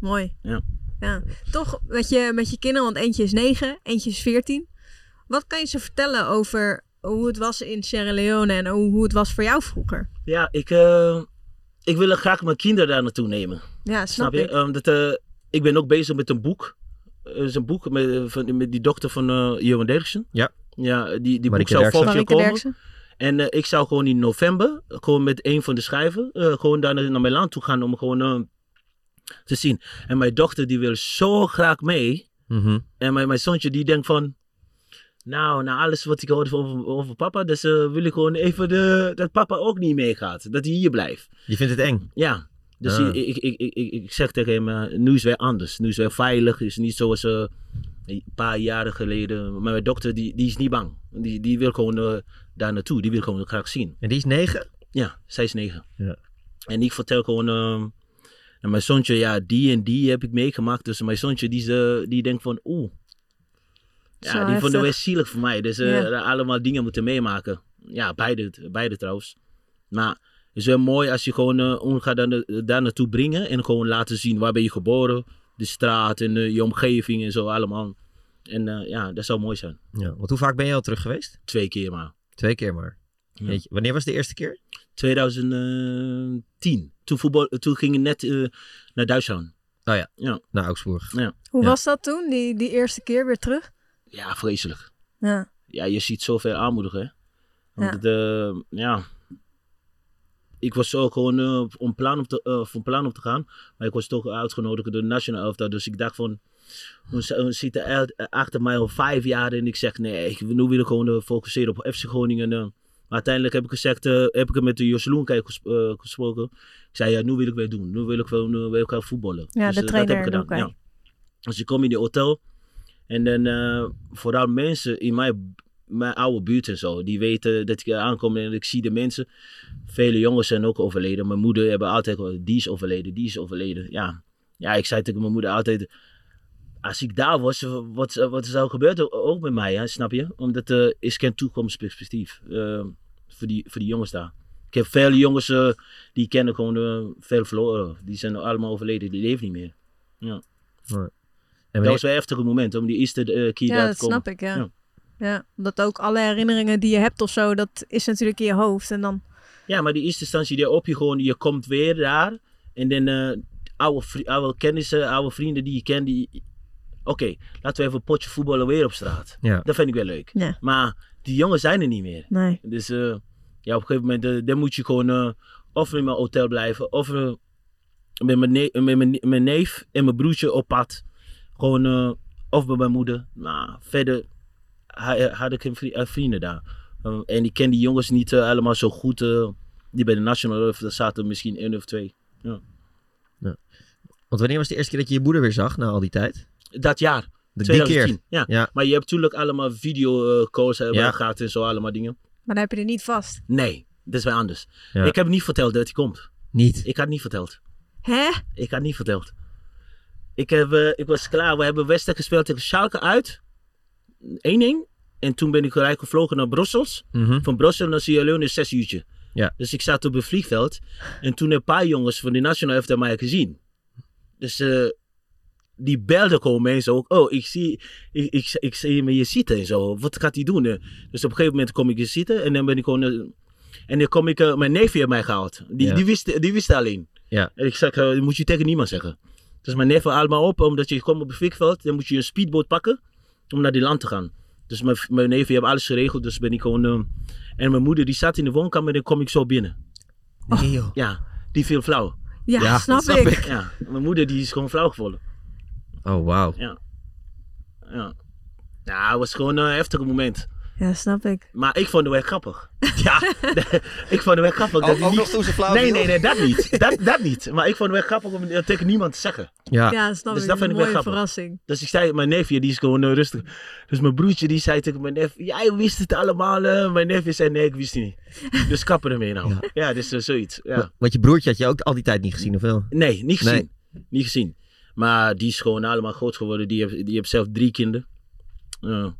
[SPEAKER 2] Mooi.
[SPEAKER 5] Ja.
[SPEAKER 2] ja. Toch met je, met je kinderen, want eentje is 9, eentje is 14. Wat kan je ze vertellen over hoe het was in Sierra Leone en hoe hoe het was voor jou vroeger?
[SPEAKER 5] Ja, ik, eh, ik wil graag mijn kinderen daar naartoe nemen.
[SPEAKER 2] Ja, snap,
[SPEAKER 5] Snap je?
[SPEAKER 2] ik.
[SPEAKER 5] Ehm, dat, eh, ik ben ook bezig met een boek. Het is een boek met, van, met die dochter van eh Johan Derksen.
[SPEAKER 4] Ja.
[SPEAKER 5] Ja, die, die boek zou volgend jaar komen.
[SPEAKER 2] Derksen.
[SPEAKER 5] En eh, ik zou gewoon in november, gewoon met een van de schrijvers, eh, gewoon daar naar, land toe gaan om gewoon eh, te zien. En mijn dochter die wil zo graag mee.
[SPEAKER 4] Mhm.
[SPEAKER 5] En mijn, mijn zoontje die denkt van, nou, na alles wat ik hoorde over, over papa, dus wil ik gewoon even de, dat papa ook niet meegaat. Dat hij hier blijft.
[SPEAKER 4] Je vindt het eng.
[SPEAKER 5] Ja, dus
[SPEAKER 4] Ah.
[SPEAKER 5] ik, ik, ik, ik, zeg tegen hem, nu is het weer anders. Nu is het weer veilig. Het is niet zoals eh, een paar jaren geleden. Maar mijn dokter, die, die is niet bang. Die, die wil gewoon eh, daar naartoe. Die wil gewoon graag zien.
[SPEAKER 4] En die is negen?
[SPEAKER 5] Ja, zij is negen.
[SPEAKER 4] Ja.
[SPEAKER 5] En ik vertel gewoon... ehm, en mijn zoontje, ja, die en die heb ik meegemaakt. Dus mijn zoontje, die, eh, die denkt van, oeh. Ja,
[SPEAKER 2] Zo
[SPEAKER 5] die vonden
[SPEAKER 2] heftig.
[SPEAKER 5] wel zielig voor mij. Dus eh,
[SPEAKER 2] Ja.
[SPEAKER 5] allemaal dingen moeten meemaken. Ja, beide, beide trouwens. Maar het is wel mooi als je gewoon eh ons gaat daar, daar naartoe brengen. En gewoon laten zien waar ben je geboren. De straat en je omgeving en zo allemaal. En eh, ja, dat zou mooi zijn.
[SPEAKER 4] Ja. Want hoe vaak ben je al terug geweest?
[SPEAKER 5] Twee keer maar.
[SPEAKER 4] Twee keer maar.
[SPEAKER 5] Ja.
[SPEAKER 4] Weet je, wanneer was de eerste keer?
[SPEAKER 5] 2010. Toen, voetbal, toen ging ik net eh, naar Duitsland.
[SPEAKER 4] Naar Augsburg.
[SPEAKER 2] Hoe
[SPEAKER 4] Ja.
[SPEAKER 2] was dat toen, die, die eerste keer weer terug?
[SPEAKER 5] Ja, vreselijk.
[SPEAKER 2] Ja.
[SPEAKER 5] ja, je ziet zoveel armoede, hè. Want
[SPEAKER 2] Ja.
[SPEAKER 5] ja. Ik was zo gewoon eh, om plan om te, eh, van plan om te gaan. Maar ik was toch uitgenodigd door de National Elftal. Dus ik dacht van, we zitten er achter mij al vijf jaar. En ik zeg, nee, ik, nu wil ik gewoon eh, focusseren op FC Groningen. eh. maar uiteindelijk heb ik gezegd, eh, heb ik het met de Jos Loenkijk ges- eh, gesproken. Ik zei, ja, nu wil ik weer doen. Nu wil ik wel, nu wil ik gaan voetballen.
[SPEAKER 2] Ja,
[SPEAKER 5] dus,
[SPEAKER 2] de
[SPEAKER 5] eh,
[SPEAKER 2] trainer
[SPEAKER 5] dat heb ik gedaan. Ja. Dus ik kom in die hotel. En dan eh, vooral mensen in mijn, mijn oude buurt en zo, die weten dat ik aankom en ik zie de mensen. Vele jongens zijn ook overleden. Mijn moeder hebben altijd gezegd, die is overleden, die is overleden. Ja, ja ik zei tegen mijn moeder altijd, als ik daar was, wat, wat zou gebeuren ook met mij, hè, snap je? Omdat er is geen toekomstperspectief eh, voor, die, voor die jongens daar. Ik heb vele jongens eh, die ik kennen gewoon eh, veel verloren. Die zijn allemaal overleden, die leven niet meer.
[SPEAKER 4] En
[SPEAKER 5] Dat was wel een heftige moment om die eerste keer
[SPEAKER 2] Ja,
[SPEAKER 5] daar
[SPEAKER 2] dat
[SPEAKER 5] te komen.
[SPEAKER 2] snap ik, ja.
[SPEAKER 5] Ja.
[SPEAKER 2] Ja. Omdat ook alle herinneringen die je hebt of zo, dat is natuurlijk in je hoofd. En dan,
[SPEAKER 5] Ja, maar die eerste instantie, die op je gewoon, je komt weer daar. En dan eh oude, oude kennissen, oude vrienden die je kent, die... Oké, laten we even een potje voetballen weer op straat.
[SPEAKER 4] Ja.
[SPEAKER 5] Dat vind ik wel leuk.
[SPEAKER 2] Ja.
[SPEAKER 5] Maar die jongens zijn er niet meer.
[SPEAKER 2] nee.
[SPEAKER 5] Dus eh, ja, op een gegeven moment, eh, dan moet je gewoon eh, of in mijn hotel blijven, of met, mijn ne- met mijn, mijn neef en mijn broertje op pad. Gewoon, eh, of bij mijn moeder. Maar verder ha- had ik geen vri- eh, vrienden daar. Eh, en ik ken die jongens niet eh, allemaal zo goed. eh, die bij de National of daar zaten misschien één of twee.
[SPEAKER 4] want wanneer was de eerste keer dat je je moeder weer zag na al die tijd?
[SPEAKER 5] Dat jaar,
[SPEAKER 4] De, die
[SPEAKER 5] 2010.
[SPEAKER 4] keer?
[SPEAKER 5] Ja.
[SPEAKER 4] Ja.
[SPEAKER 5] Maar je hebt natuurlijk allemaal videocalls hebben
[SPEAKER 4] Ja.
[SPEAKER 5] gehad en zo, allemaal dingen.
[SPEAKER 2] Maar dan heb je er niet vast.
[SPEAKER 5] Nee, dat is wel anders.
[SPEAKER 4] Ja.
[SPEAKER 5] Ik heb niet verteld dat hij komt.
[SPEAKER 4] Niet.
[SPEAKER 5] Ik had niet verteld.
[SPEAKER 2] Hè?
[SPEAKER 5] Ik had niet verteld. Ik, heb, eh, ik was klaar. We hebben wedstrijd gespeeld tegen Schalke uit. 1-1. En toen ben ik gelijk gevlogen naar Brussels.
[SPEAKER 4] Mhm.
[SPEAKER 5] Van Brussel naar Sierra Leone is zes uurtje.
[SPEAKER 4] Ja.
[SPEAKER 5] Dus ik zat op het vliegveld. En toen een paar jongens van de National heeft mij gezien. Dus eh, die belden gewoon mensen ook. Oh, ik zie, ik, ik, ik zie me hier zitten en zo. Wat gaat hij doen? Dus op een gegeven moment kom ik hier zitten. En dan ben ik gewoon... eh, en dan kom ik... eh, mijn neefje heeft mij gehaald. Die,
[SPEAKER 4] Ja.
[SPEAKER 5] die, wist, die wist alleen.
[SPEAKER 4] Ja.
[SPEAKER 5] En ik zeg, dat moet je tegen niemand zeggen. Dus mijn neef allemaal op. Omdat je komt op het vliegveld. Dan moet je een speedboot pakken. Om naar die land te gaan. Dus mijn, mijn neefje heeft alles geregeld. Dus ben ik gewoon... eh, en mijn moeder die zat in de woonkamer en dan kom ik zo binnen.
[SPEAKER 4] Nee joh.
[SPEAKER 5] Ja, die viel flauw.
[SPEAKER 2] Ja,
[SPEAKER 4] Ja,
[SPEAKER 2] snap,
[SPEAKER 4] dat snap
[SPEAKER 2] ik.
[SPEAKER 4] ik.
[SPEAKER 5] Ja, mijn moeder die is gewoon flauw gevallen.
[SPEAKER 4] Oh, wauw.
[SPEAKER 5] Ja. Ja. Ja, het was gewoon een heftig moment.
[SPEAKER 2] Ja, snap ik.
[SPEAKER 5] Maar ik vond het wel grappig. Ja, ik vond het wel grappig. dat
[SPEAKER 4] Ook,
[SPEAKER 5] niet-
[SPEAKER 4] nog toen ze flauw
[SPEAKER 5] Nee, nee, nee, dat niet. Dat, dat niet. Maar ik vond het wel grappig om het tegen niemand te zeggen.
[SPEAKER 4] Ja.
[SPEAKER 2] Ja, snap
[SPEAKER 5] Dus
[SPEAKER 2] ik.
[SPEAKER 5] dat
[SPEAKER 2] Een
[SPEAKER 5] vind ik wel
[SPEAKER 2] mooie
[SPEAKER 5] grappig.
[SPEAKER 2] verrassing.
[SPEAKER 5] Dus ik zei, mijn neefje die is gewoon eh, rustig. Dus mijn broertje die zei tegen mijn neef, jij wist het allemaal. eh." Mijn neefje zei, nee, ik wist het niet. Dus kappen ermee nou. Ja, dus eh, zoiets. Ja.
[SPEAKER 4] Want je broertje had je ook al die tijd niet gezien, of wel?
[SPEAKER 5] Nee, niet gezien.
[SPEAKER 4] Nee.
[SPEAKER 5] Niet gezien. Maar die is gewoon allemaal groot geworden. Die heeft, die heeft zelf drie kinderen. Ja.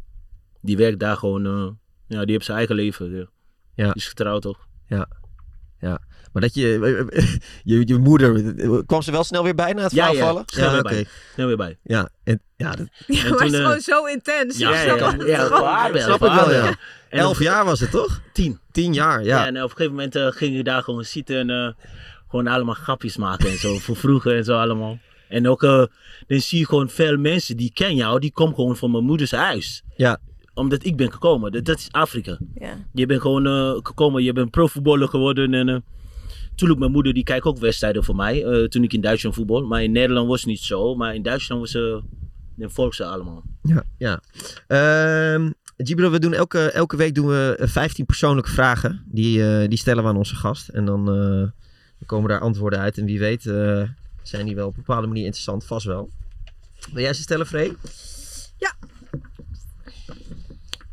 [SPEAKER 5] Die werkt daar gewoon. eh, ja, die heeft zijn eigen leven. Ja.
[SPEAKER 4] Ja.
[SPEAKER 5] Die is getrouwd toch?
[SPEAKER 4] Maar dat je, je, je moeder, kwam ze wel snel weer bij na het
[SPEAKER 5] Ja,
[SPEAKER 4] flauw
[SPEAKER 5] ja,
[SPEAKER 4] vallen?
[SPEAKER 5] snel weer
[SPEAKER 4] oké.
[SPEAKER 5] bij. Snel weer bij.
[SPEAKER 4] Ja, en, ja, dat
[SPEAKER 2] Ja, maar
[SPEAKER 5] toen,
[SPEAKER 2] het is
[SPEAKER 5] eh,
[SPEAKER 2] gewoon zo intens.
[SPEAKER 5] Ja, ja, ja. Ja,
[SPEAKER 2] gewoon.
[SPEAKER 5] waar wel,
[SPEAKER 4] snap ik
[SPEAKER 5] waar
[SPEAKER 4] wel, ja. Elf jaar was het, toch?
[SPEAKER 5] Tien.
[SPEAKER 4] Tien jaar, ja.
[SPEAKER 5] Ja, en op een gegeven moment eh, ging je daar gewoon zitten en eh, gewoon allemaal grapjes maken en zo. voor vroeger en zo allemaal. En ook, eh, dan zie je gewoon veel mensen die ken jou, die komen gewoon van mijn moeders huis.
[SPEAKER 4] Ja.
[SPEAKER 5] Omdat ik ben gekomen. Dat, dat is Afrika.
[SPEAKER 6] Ja.
[SPEAKER 5] Je bent gewoon eh, gekomen, je bent profvoetballer geworden. En uh, toen mijn moeder, die kijkt ook wedstrijden voor mij. eh, toen ik in Duitsland voetbal. Maar in Nederland was het niet zo. Maar in Duitsland was ze, dan volg ze allemaal.
[SPEAKER 4] Ja, ja. Ehm Gibro, we doen elke, elke week doen we eh, 15 persoonlijke vragen. Die, eh, die stellen we aan onze gast. En dan, eh, komen daar antwoorden uit. En wie weet eh, zijn die wel op een bepaalde manier interessant. Vast wel. Wil jij ze stellen, Free?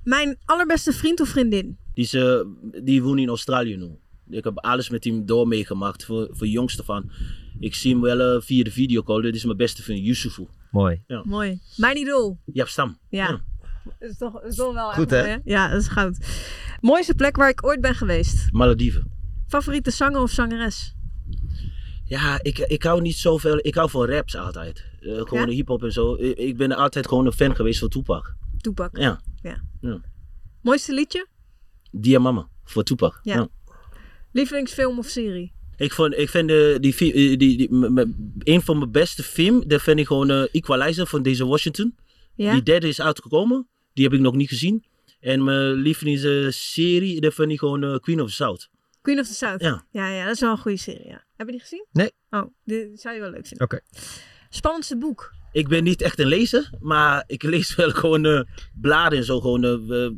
[SPEAKER 2] Mijn allerbeste vriend of vriendin?
[SPEAKER 5] Die, eh, die woont in Australië nu. Ik heb alles met hem door meegemaakt. Voor, voor jongste van. Ik zie hem wel eh, via de videocall. Dit is mijn beste vriend, Yusufu.
[SPEAKER 4] Mooi.
[SPEAKER 2] Mooi. Mijn idool.
[SPEAKER 5] Jaap Stam.
[SPEAKER 2] Ja.
[SPEAKER 5] Ja.
[SPEAKER 2] Dat is toch, is toch wel
[SPEAKER 4] Goed, hè?
[SPEAKER 2] Ja, dat is goud. Mooiste plek waar ik ooit ben geweest.
[SPEAKER 5] Malediven.
[SPEAKER 2] Favoriete zanger of zangeres?
[SPEAKER 5] Ja, ik, ik hou niet zoveel. Ik hou van raps altijd. Eh, gewoon
[SPEAKER 2] Ja?
[SPEAKER 5] hip-hop en zo. Ik, ik ben altijd gewoon een fan geweest van Tupac.
[SPEAKER 2] Toepak.
[SPEAKER 5] Ja.
[SPEAKER 2] Mooiste liedje?
[SPEAKER 5] Diamama voor Tupac.
[SPEAKER 2] Ja.
[SPEAKER 5] Ja.
[SPEAKER 2] Lievelingsfilm of serie?
[SPEAKER 5] Ik, vond, ik vind de, die, eh, die, die, m- m- een van mijn beste film, dat vind ik gewoon eh, Equalizer van deze Washington.
[SPEAKER 2] Ja?
[SPEAKER 5] Die derde is uitgekomen. Die heb ik nog niet gezien. En mijn lievelingsserie, dat vind ik gewoon eh, Queen of the South.
[SPEAKER 2] Queen of the South.
[SPEAKER 5] Ja.
[SPEAKER 2] ja, ja, dat is wel een goede serie. Ja. Heb je die gezien?
[SPEAKER 4] Nee.
[SPEAKER 2] Oh, die zou je wel leuk vinden.
[SPEAKER 4] Oké.
[SPEAKER 2] Spannendste boek?
[SPEAKER 5] Ik ben niet echt een lezer, maar ik lees wel gewoon eh, bladen en zo, gewoon eh,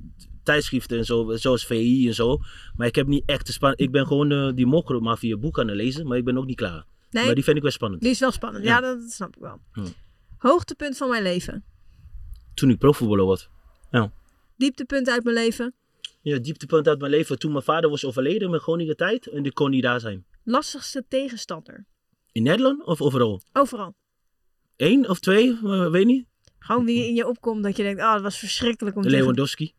[SPEAKER 5] tijdschriften en zo, zoals VI en zo. Maar ik heb niet echt de span. Ik ben gewoon eh, die mokromafia boek aan het lezen, maar ik ben ook niet klaar.
[SPEAKER 2] Nee,
[SPEAKER 5] Maar die vind ik wel spannend.
[SPEAKER 2] die is wel spannend. Ja,
[SPEAKER 5] Ja.
[SPEAKER 2] dat, snap ik wel. Hoogtepunt van mijn leven?
[SPEAKER 5] Toen ik profvoetballer was.
[SPEAKER 2] Dieptepunt uit mijn leven?
[SPEAKER 5] Ja, dieptepunt uit mijn leven. Toen mijn vader was overleden met Groningen tijd en ik kon niet daar zijn.
[SPEAKER 2] Lastigste tegenstander?
[SPEAKER 5] In Nederland of overal?
[SPEAKER 2] Overal.
[SPEAKER 5] Eén of twee, eh, weet niet.
[SPEAKER 2] Gewoon wie in je opkomt dat je denkt, oh, dat was verschrikkelijk om te.
[SPEAKER 5] Lewandowski.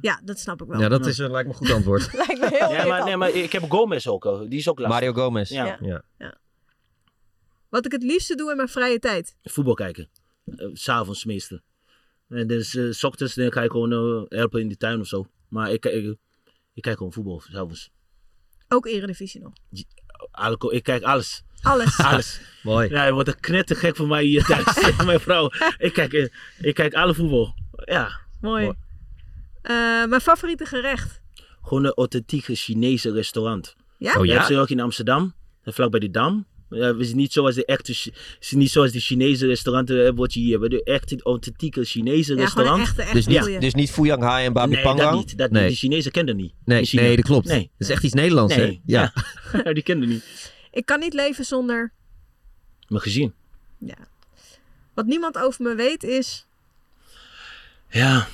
[SPEAKER 2] Ja, dat snap ik wel.
[SPEAKER 4] Ja, dat is, lijkt me een goed antwoord.
[SPEAKER 6] Lijkt me heel
[SPEAKER 5] Ja, maar, nee, maar ik heb Gomez ook. Die is ook lastig.
[SPEAKER 4] Mario Gomez.
[SPEAKER 5] Ja.
[SPEAKER 4] ja.
[SPEAKER 2] Wat ik het liefste doe in mijn vrije tijd?
[SPEAKER 5] Voetbal kijken. S S'avonds meestal. En dus s ochtends dan ga ik gewoon helpen in de tuin of zo. Maar ik, ik, ik kijk gewoon voetbal s'avonds.
[SPEAKER 2] Ook Eredivisie nog.
[SPEAKER 5] Ik kijk alles.
[SPEAKER 2] Alles.
[SPEAKER 5] Alles.
[SPEAKER 4] Mooi.
[SPEAKER 5] Ja, je wordt een knettergek van mij hier thuis. Mijn vrouw. Ik kijk, eh, ik kijk alle voetbal. Ja.
[SPEAKER 2] Mooi.
[SPEAKER 4] Mooi.
[SPEAKER 2] Eh, mijn favoriete gerecht?
[SPEAKER 5] Gewoon een authentieke Chinese restaurant.
[SPEAKER 2] Ja?
[SPEAKER 4] Oh ja?
[SPEAKER 5] hebt ze ook in Amsterdam. eh, Vlakbij de Dam. Ja, het is niet zoals de echte, is niet zoals de Chinese restauranten wat je hier hebt. De echte authentieke Chinese
[SPEAKER 2] Ja,
[SPEAKER 5] restaurant.
[SPEAKER 2] echte, echte
[SPEAKER 4] Dus niet,
[SPEAKER 2] goeie.
[SPEAKER 4] dus niet Fuyang Hai en Babi
[SPEAKER 5] nee, dat niet. Dat
[SPEAKER 4] nee.
[SPEAKER 5] De Chinezen kennen dat niet.
[SPEAKER 4] Nee, nee, dat klopt.
[SPEAKER 5] Nee.
[SPEAKER 4] Dat is echt iets Nederlands, hè?
[SPEAKER 5] Nee,
[SPEAKER 4] Ja.
[SPEAKER 5] ja. die kennen niet.
[SPEAKER 2] Ik kan niet leven zonder...
[SPEAKER 5] Mijn gezin.
[SPEAKER 2] Ja. Wat niemand over me weet is...
[SPEAKER 5] Ja.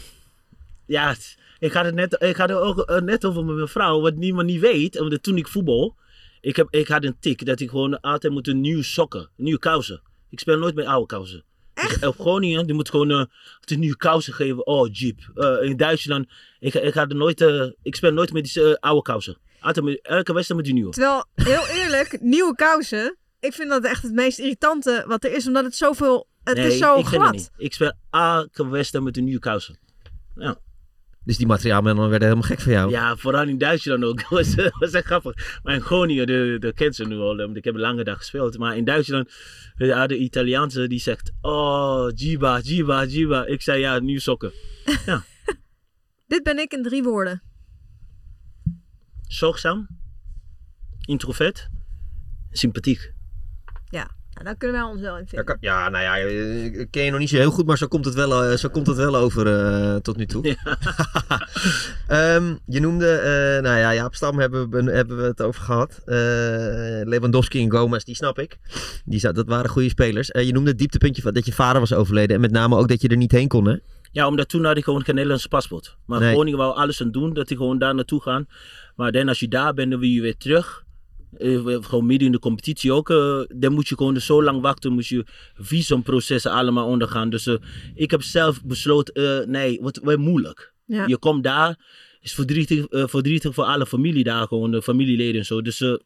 [SPEAKER 5] Ja, ik had het net, ik had het ook eh, net over met mijn vrouw, wat niemand niet weet. Omdat toen ik voetbal, ik, heb, ik had een tik dat ik gewoon altijd moet een nieuwe sokken, nieuwe kousen. Ik speel nooit met oude kousen. Dus op Groningen, die moet gewoon eh, een nieuwe kousen geven. Oh, jeep. Eh, in Duitsland, ik, ik, had nooit, eh, ik speel nooit met die eh, oude kousen. Elke wedstrijd met die nieuwe.
[SPEAKER 2] Terwijl, heel eerlijk, nieuwe kousen... Ik vind dat echt het meest irritante wat er is. Omdat het zoveel... Het
[SPEAKER 5] nee,
[SPEAKER 2] is zo
[SPEAKER 5] ik vind het
[SPEAKER 2] glad.
[SPEAKER 5] niet. Ik speel elke wedstrijd met een nieuwe kousen.
[SPEAKER 4] Dus die materiaalmannen werden helemaal gek van jou.
[SPEAKER 5] Ja, vooral in Duitsland ook. Dat was, was echt grappig. Maar in Groningen, de, de kent ze nu al, want ik heb een lange dag gespeeld. Maar in Duitsland, ja, de Italiaanse die zegt, oh, Jiba, Jiba, Jiba. Ik zei, ja, nieuwe sokken.
[SPEAKER 2] Dit ben ik in drie woorden.
[SPEAKER 5] Zorgzaam, introvert, sympathiek.
[SPEAKER 2] Ja, nou, dan kunnen wij ons wel in
[SPEAKER 4] Ja,
[SPEAKER 2] vinden.
[SPEAKER 4] kan- ja, nou ja, eh, ik ken je nog niet zo heel goed, maar zo komt het wel, eh, zo komt het wel over eh, tot nu toe. Ehm, je noemde, eh, nou ja, Jaap Stam hebben we, hebben we het over gehad. Eh, Lewandowski en Gomez, die snap ik. Die, dat waren goede spelers. Je noemde het dieptepuntje van dat je vader was overleden. En met name ook dat je er niet heen kon, hè?
[SPEAKER 5] Ja, omdat toen had ik gewoon geen Nederlandse paspoort. Maar
[SPEAKER 4] Nee.
[SPEAKER 5] Groningen wou alles aan doen, dat ik gewoon daar naartoe gaan. Maar dan als je daar bent, dan wil je weer terug. Eh, gewoon midden in de competitie ook. eh, dan moet je gewoon zo lang wachten, moet je visumprocessen allemaal ondergaan. Dus eh, ik heb zelf besloten, eh, nee, wat wordt moeilijk.
[SPEAKER 2] Ja.
[SPEAKER 5] Je komt daar, is verdrietig, verdrietig voor alle familie daar, gewoon de familieleden en zo. Dus eh, het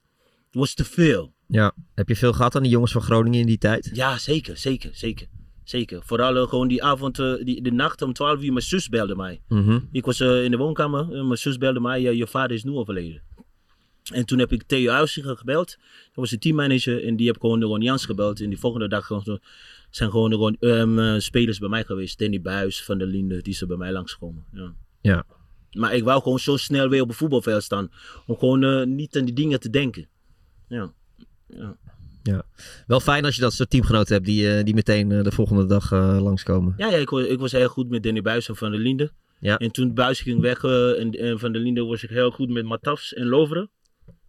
[SPEAKER 5] was te veel.
[SPEAKER 4] Ja. Heb je veel gehad aan die jongens van Groningen in die tijd?
[SPEAKER 5] Ja, zeker, zeker, zeker. Zeker. Vooral eh, gewoon die avond, eh, die, de nacht om 12 uur, mijn zus belde mij.
[SPEAKER 4] Mhm.
[SPEAKER 5] Ik was eh, in de woonkamer. en mijn zus belde mij. ja, je vader is nu overleden. En toen heb ik Theo Huizinga gebeld. Dat was de teammanager. En die heb gewoon de Ron Jans gebeld. En die volgende dag zijn gewoon de Ron- ehm, eh, spelers bij mij geweest. Danny Buis, Van der Linde. Die zijn bij mij langskomen. Ja.
[SPEAKER 4] Ja.
[SPEAKER 5] Maar ik wou gewoon zo snel weer op het voetbalveld staan. Om gewoon niet aan die dingen te denken. Ja. ja.
[SPEAKER 4] Wel fijn als je dat soort teamgenoten hebt die, eh, die meteen eh, de volgende dag eh, langskomen.
[SPEAKER 5] Ja, ja ik, was, ik was heel goed met Danny Buis en Van der Linde.
[SPEAKER 4] Ja.
[SPEAKER 5] En toen Buis ging weg en, en Van der Linde was ik heel goed met Matafs en Loveren.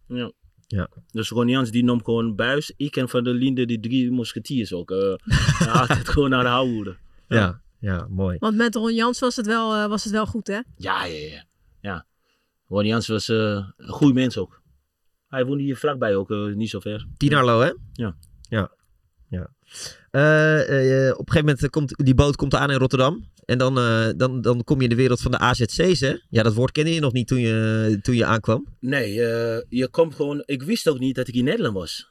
[SPEAKER 5] Ja.
[SPEAKER 4] Ja.
[SPEAKER 5] Dus Ron Jans die nam gewoon Buis. Ik en Van der Linde, die drie mosketiers ook. ja, altijd gewoon naar de houden.
[SPEAKER 4] Ja, ja, mooi.
[SPEAKER 2] Want met Ron Jans was het wel, was het wel goed, hè?
[SPEAKER 5] Ja, ja, ja. ja. Ron Jans was een goede mens ook. Hij woonde hier vlakbij ook, eh, niet zo ver.
[SPEAKER 4] Tinarlo, hè?
[SPEAKER 5] Ja.
[SPEAKER 4] Ja. ja. Eh, eh, op een gegeven moment komt die boot komt aan in Rotterdam. En dan, eh, dan, dan kom je in de wereld van de AZC's, hè? Ja, dat woord kende je nog niet toen je, toen je aankwam.
[SPEAKER 5] Nee, eh, je komt gewoon. Ik wist ook niet dat ik in Nederland was.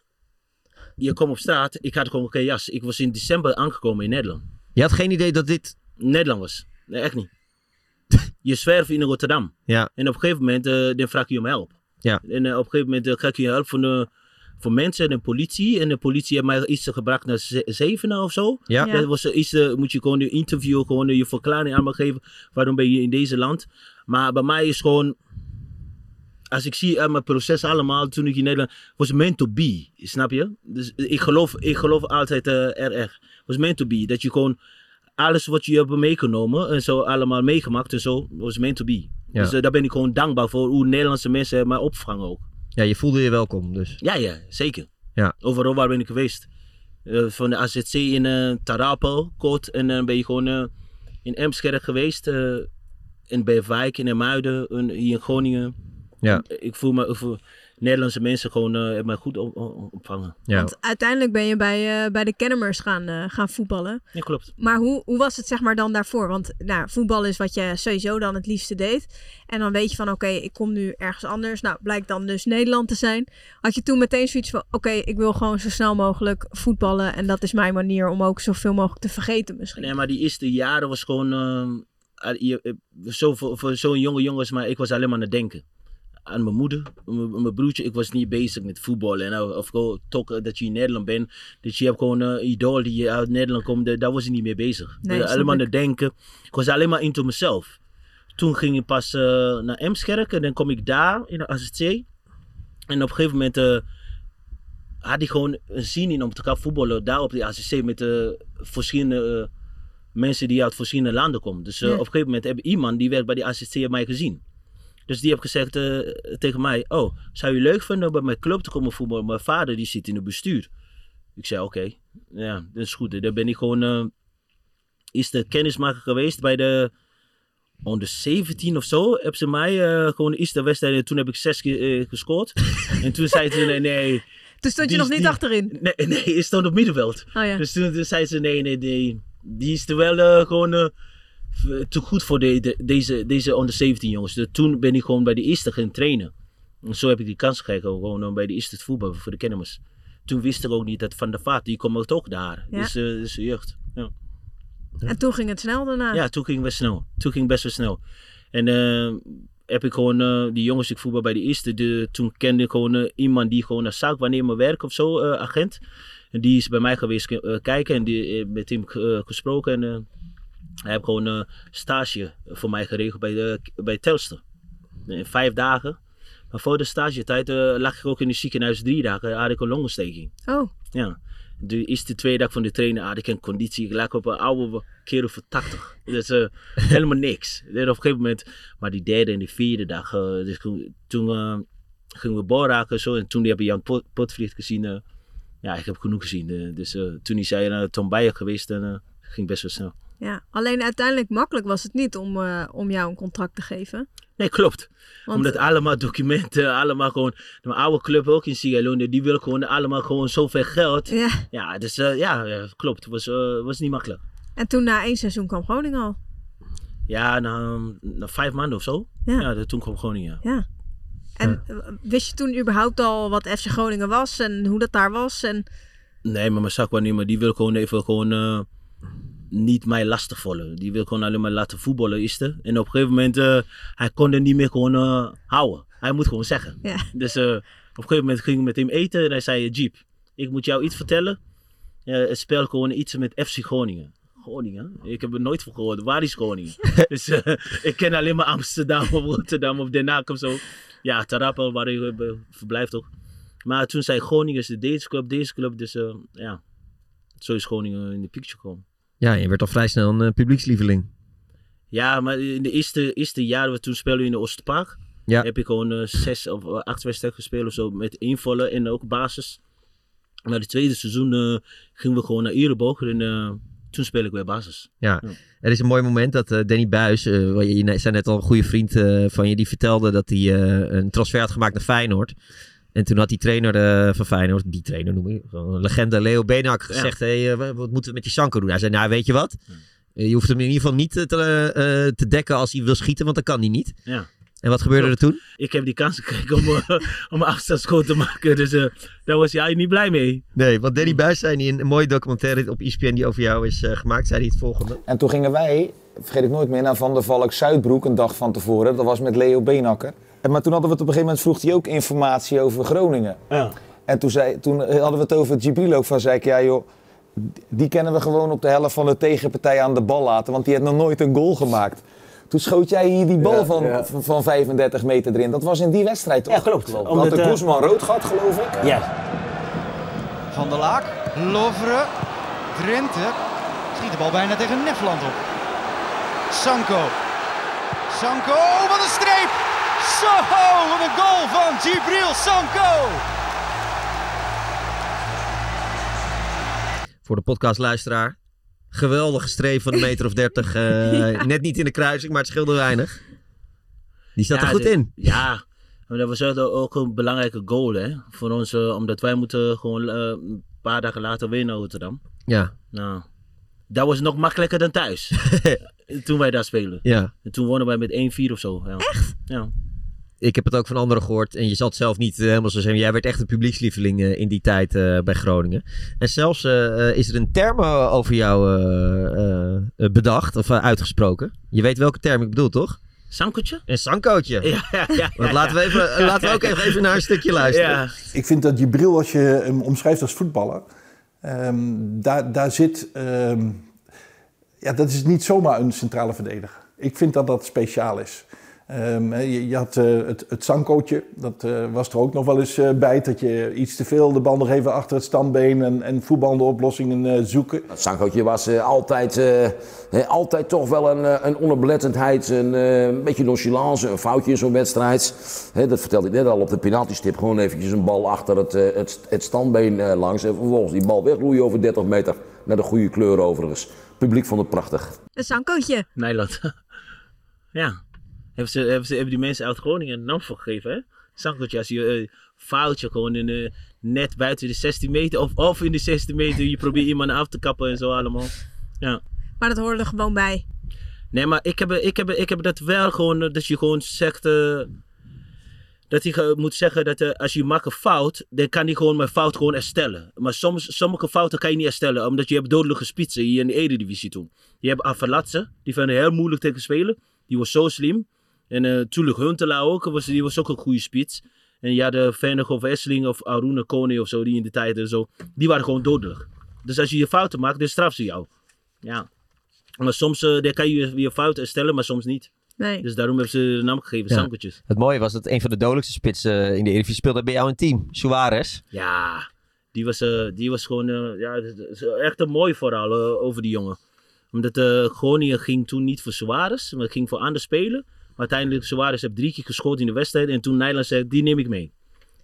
[SPEAKER 5] Je komt op straat, ik had gewoon geen jas. Ik was in december aangekomen in Nederland.
[SPEAKER 4] Je had geen idee dat dit...
[SPEAKER 5] Nederland was. Nee, echt niet. je zwerft in Rotterdam.
[SPEAKER 4] Ja,
[SPEAKER 5] En op een gegeven moment eh, dan vraag je om hulp.
[SPEAKER 4] Ja.
[SPEAKER 5] En eh, op een gegeven moment eh, krijg je hulp van de, van mensen en de politie. En de politie heeft mij iets gebracht naar ze- Zevenaar of zo.
[SPEAKER 4] ja.
[SPEAKER 2] Ja.
[SPEAKER 5] Dat was iets, eh, moet je gewoon een interview, gewoon eh, je verklaring aan me geven. Waarom ben je in deze land? Maar bij mij is gewoon, als ik zie mijn proces allemaal toen ik in Nederland, was meant to be, snap je? Dus ik geloof, ik geloof altijd eh, er erg. Was meant to be, dat je gewoon alles wat je hebt meegenomen en zo allemaal meegemaakt en zo, was meant to be.
[SPEAKER 4] Ja.
[SPEAKER 5] Dus eh, daar ben ik gewoon dankbaar voor hoe Nederlandse mensen mij opgevangen ook.
[SPEAKER 4] ja, je voelde je welkom dus.
[SPEAKER 5] Ja, ja, zeker.
[SPEAKER 4] Ja.
[SPEAKER 5] Overal waar ben ik geweest. Eh, van de AZC in eh Tarapel, kort. En dan ben je gewoon in Emskerk geweest. in Beverwijk, in Muiden, in, hier in Groningen.
[SPEAKER 4] Ja.
[SPEAKER 5] Ik voel me, ik voel, Nederlandse mensen gewoon eh, hebben mij goed op, op- opvangen.
[SPEAKER 4] Ja.
[SPEAKER 2] Want uiteindelijk ben je bij, eh, bij de Kennemers gaan, eh, gaan voetballen.
[SPEAKER 5] Ja, klopt.
[SPEAKER 2] Maar hoe, hoe was het zeg maar dan daarvoor? Want nou, voetbal is wat je sowieso dan het liefste deed. En dan weet je van oké, ik kom nu ergens anders. Nou, blijkt dan dus Nederland te zijn. Had je toen meteen zoiets van oké, ik wil gewoon zo snel mogelijk voetballen. En dat is mijn manier om ook zoveel mogelijk te vergeten misschien.
[SPEAKER 5] Nee, maar die eerste jaren was gewoon... eh, je- eh, zo, voor, voor zo'n jonge jongens, maar ik was alleen maar aan het denken. Aan mijn moeder, mijn, mijn broertje. Ik was niet bezig met voetbal. En of, of toch eh, dat je in Nederland bent. Dat je hebt gewoon een idool die uit Nederland komt. eh, Daar was ik niet mee bezig.
[SPEAKER 2] Nee,
[SPEAKER 5] Eh,
[SPEAKER 2] snap
[SPEAKER 5] alleen maar
[SPEAKER 2] ik.
[SPEAKER 5] denken. Ik was alleen maar into mezelf. Toen ging ik pas eh, naar Emskerk. En dan kom ik daar in de AZC. En op een gegeven moment... eh, had ik gewoon een zin in om te gaan voetballen daar op de ACC met de verschillende eh, mensen die uit verschillende landen komen. Dus eh,
[SPEAKER 2] Ja.
[SPEAKER 5] op een gegeven moment heb iemand die werkt bij de ACC mij gezien. Dus die heeft gezegd eh, tegen mij, oh, zou je leuk vinden om bij mijn club te komen voetballen? Mijn vader die zit in het bestuur. Ik zei, oké, ja, dat is goed. Dan ben ik gewoon, eh, is de kennismaker geweest bij de onder 17 of zo. Heb ze mij eh, gewoon is de wedstrijd en toen heb ik zes keer eh, gescoord. en toen zei ze, nee, nee,
[SPEAKER 2] Toen stond je nog niet
[SPEAKER 5] die-
[SPEAKER 2] achterin.
[SPEAKER 5] nee, nee, is stond op middenveld.
[SPEAKER 2] Oh ja.
[SPEAKER 5] Dus toen, toen zei ze, nee, nee, nee. Die is er wel gewoon te goed voor de, de- deze, deze onder 17 jongens. Dus toen ben ik gewoon bij de eerste gaan trainen. En zo heb ik die kans gekregen gewoon eh, bij de eerste te voetballen voor de kennemers. Toen wist ik ook niet dat Van der Vaart, die komt ook daar.
[SPEAKER 2] Ja.
[SPEAKER 5] Dus, eh dus jeugd. Ja.
[SPEAKER 2] En toen ging het snel daarna.
[SPEAKER 5] ja, toen ging het best snel. Toen ging het best wel snel. En eh, heb ik gewoon, eh, die jongens, ik voetbal bij de eerste, de, toen kende ik gewoon eh, iemand die gewoon een zaakwaarnemer werk of zo, eh, agent. En die is bij mij geweest eh, kijken en die, eh, met hem eh, gesproken. En eh, hij heeft gewoon een stage voor mij geregeld bij, de, bij Telstra. In vijf dagen. Maar voor de stagetijd eh, lag ik ook in het ziekenhuis drie dagen, had ik een longontsteking.
[SPEAKER 2] Oh,
[SPEAKER 5] Ja. De eerste twee dagen van de trainen had ik een conditie. Ik lag op een oude kerel van 80. Dus eh, helemaal niks. En op een gegeven moment, maar die derde en die vierde dag, eh, dus toen, eh, gingen we bal raken zo. En toen heb je Jan Pot, Potvliet gezien. eh, ja, ik heb genoeg gezien. eh, dus eh, toen hij zei naar Tom geweest, eh, ging best wel snel.
[SPEAKER 2] Ja, alleen uiteindelijk makkelijk was het niet om, eh, om jou een contract te geven.
[SPEAKER 5] Nee, klopt.
[SPEAKER 2] Want,
[SPEAKER 5] Omdat allemaal documenten, allemaal gewoon. Mijn oude club ook in Sierra Leone, die willen gewoon allemaal gewoon zoveel geld.
[SPEAKER 2] ja.
[SPEAKER 5] Ja, dus eh, ja, eh, klopt. Het was, was niet makkelijk.
[SPEAKER 2] En toen na één seizoen kwam Groningen al.
[SPEAKER 5] Ja, na, na vijf maanden of zo.
[SPEAKER 2] Ja.
[SPEAKER 5] Ja, dat- toen kwam Groningen.
[SPEAKER 2] Ja. En wist je toen überhaupt al wat FC Groningen was en hoe dat daar was? En,
[SPEAKER 5] Nee, maar mijn zakwaarnemer, die wil gewoon even gewoon eh, niet mij lastigvallen. Die wil gewoon alleen maar laten voetballen, is er. En op een gegeven moment, eh, hij kon er niet meer gewoon eh, houden. Hij moet gewoon zeggen.
[SPEAKER 2] ja.
[SPEAKER 5] Dus eh, op een gegeven moment ging ik met hem eten en hij zei, Jeep, ik moet jou iets vertellen. Het spel gewoon iets met FC Groningen. Groningen? Ik heb er nooit van gehoord. Waar is Groningen? dus ik ken alleen maar Amsterdam of Rotterdam of Den Haag of zo. Ja, Tarapel, waar ik verblijf toch. Maar toen zei Groningen is de deze club, deze club. Dus ja, zo is Groningen in de picture gekomen.
[SPEAKER 4] Ja, je werd al vrij snel een eh, publiekslieveling.
[SPEAKER 5] Ja, maar in de eerste, eerste jaren, we toen speelden we in de Oosterpark.
[SPEAKER 4] Ja.
[SPEAKER 5] Heb ik gewoon eh, zes of eh, acht wedstrijden gespeeld of zo met invallen en ook basis. Maar het tweede seizoen gingen we gewoon naar Ereboog en toen speel ik weer basis.
[SPEAKER 4] Ja, er is een mooi moment dat eh, Danny Buis, wat je, je zei net al een goede vriend van je, die vertelde dat hij een transfer had gemaakt naar Feyenoord. En toen had die trainer eh, van Feyenoord, die trainer noem een legende Leo Benak, gezegd, hey, eh, wat moeten we met die Sanko doen? Hij zei, nou weet je wat, Eh, je hoeft hem in ieder geval niet eh, te, te dekken als hij wil schieten, want dat kan hij niet.
[SPEAKER 5] Ja.
[SPEAKER 4] En wat gebeurde er toen?
[SPEAKER 5] Ik heb die kans gekregen om, om een afstandsgoal te maken, dus eh, daar was hij niet blij mee.
[SPEAKER 4] Nee, want Danny Buis zei in een mooie documentaire op ESPN die over jou is gemaakt, zei hij het volgende.
[SPEAKER 9] En toen gingen wij, vergeet ik nooit meer, naar Van der Valk Zuidbroek een dag van tevoren. Dat was met Leo Beenakker. En, maar toen hadden we het op een gegeven moment, vroeg hij ook informatie over Groningen.
[SPEAKER 5] Ja.
[SPEAKER 9] En toen, zei, toen hadden we het over Gibril ook van, zei ik, ja joh, die kennen we gewoon op de helft van de tegenpartij aan de bal laten. Want die heeft nog nooit een goal gemaakt. Toen schoot jij hier die bal
[SPEAKER 10] Ja,
[SPEAKER 9] van,
[SPEAKER 10] ja.
[SPEAKER 9] van- van 35 meter erin. Dat was in die wedstrijd toch?
[SPEAKER 10] Ja, klopt.
[SPEAKER 9] Geloof ik.
[SPEAKER 10] Omdat,
[SPEAKER 9] Had de
[SPEAKER 10] eh,
[SPEAKER 9] Koesman rood gehad, geloof ik?
[SPEAKER 10] Ja.
[SPEAKER 11] Van der Laak, Lovre, Drenthe. Schiet de bal bijna tegen Nefland op. Sanko. Sanko, wat een streep! Zo, wat een goal van Gibril Sanko!
[SPEAKER 4] Voor de podcastluisteraar. Geweldige streep van een meter of dertig. eh, net niet in de kruising, maar het scheelde weinig. Die staat er goed in.
[SPEAKER 5] Ja, maar dat was ook- een belangrijke goal hè, voor ons, eh, omdat wij moeten gewoon eh, een paar dagen later winnen Rotterdam.
[SPEAKER 4] Ja,
[SPEAKER 5] Nou, dat was nog makkelijker dan thuis. toen wij daar spelen.
[SPEAKER 4] ja.
[SPEAKER 5] En toen wonnen wij met 1-4 of zo. Ja. Echt? Ja.
[SPEAKER 4] Ik heb het ook van anderen gehoord. En je zal het zelf niet eh, helemaal zo zeggen. Jij werd echt een publiekslieveling eh, in die tijd eh, bij Groningen. En zelfs is er een term over jou eh, eh, bedacht of uitgesproken. Je weet welke term ik bedoel, toch?
[SPEAKER 5] Sankootje?
[SPEAKER 4] Een sankootje.
[SPEAKER 5] Ja, ja, ja.
[SPEAKER 4] Want laten we, even, laten we ook even, even naar een stukje luisteren.
[SPEAKER 5] Ja.
[SPEAKER 10] Ik vind dat Jibril, als je hem omschrijft als voetballer, ehm, daar, daar zit. ehm, ja, dat is niet zomaar een centrale verdediger. Ik vind dat dat speciaal is. Ehm, je, je had eh, het, het Sankootje, dat eh, was er ook nog wel eens eh, bij. Dat je iets te veel de bal nog even achter het standbeen en, en voetballende oplossingen eh, zoeken.
[SPEAKER 12] Het Sankootje was eh, altijd, eh, hè, altijd toch wel een, een onoplettendheid, een, eh, een beetje nonchalance, een foutje in zo'n wedstrijd. Hè, dat vertelde ik net al op de penaltystip. Gewoon eventjes een bal achter het, het, het standbeen eh, langs. En vervolgens die bal wegroeien over 30 meter. Naar de goede kleur overigens. Publiek vond het prachtig.
[SPEAKER 2] Een Sankootje.
[SPEAKER 5] Nederland. ja. Hebben, ze, hebben, ze, hebben die mensen uit Groningen een naam voor gegeven, hè? Sankootje, als je eh, foutje gewoon in, net buiten de 16 meter of, of in de 16 meter, je probeert iemand af te kappen en zo allemaal. Ja.
[SPEAKER 2] Maar dat hoorde er gewoon bij.
[SPEAKER 5] Nee, maar ik heb, ik heb, ik heb dat wel gewoon, eh, dat je gewoon zegt, eh, dat je ge- moet zeggen dat als je maakt een fout, dan kan hij gewoon mijn fout gewoon herstellen. Maar soms, sommige fouten kan je niet herstellen, omdat je hebt dodelijke spitsen hier in de Eredivisie toen. Je hebt Avalatse, die vinden heel moeilijk tegen spelen. Die was zo slim. En eh natuurlijk Huntelaar ook, was, die was ook een goede spits. En je had de Vennig of Esseling of Aruna Koning of zo, die in de tijd en zo, die waren gewoon dodelijk. Dus als je je fouten maakt, dan straf ze jou. Ja. Maar soms eh, dan kan je je fout herstellen, maar soms niet.
[SPEAKER 2] Nee.
[SPEAKER 5] Dus daarom hebben ze de naam gegeven,
[SPEAKER 4] Ja.
[SPEAKER 5] Sankertjes.
[SPEAKER 4] Het mooie was dat een van de dodelijkste spitsen eh, in de Eredivisie speelde bij jou een team. Suarez.
[SPEAKER 5] Ja, Die was, eh, die was gewoon eh, ja, echt een mooi verhaal eh, over die jongen. Omdat eh Groningen ging toen niet voor Suarez, maar het ging voor andere spelen. Maar uiteindelijk Suarez heeft drie keer geschoten in de wedstrijd. En toen Nederland zei, die neem ik mee.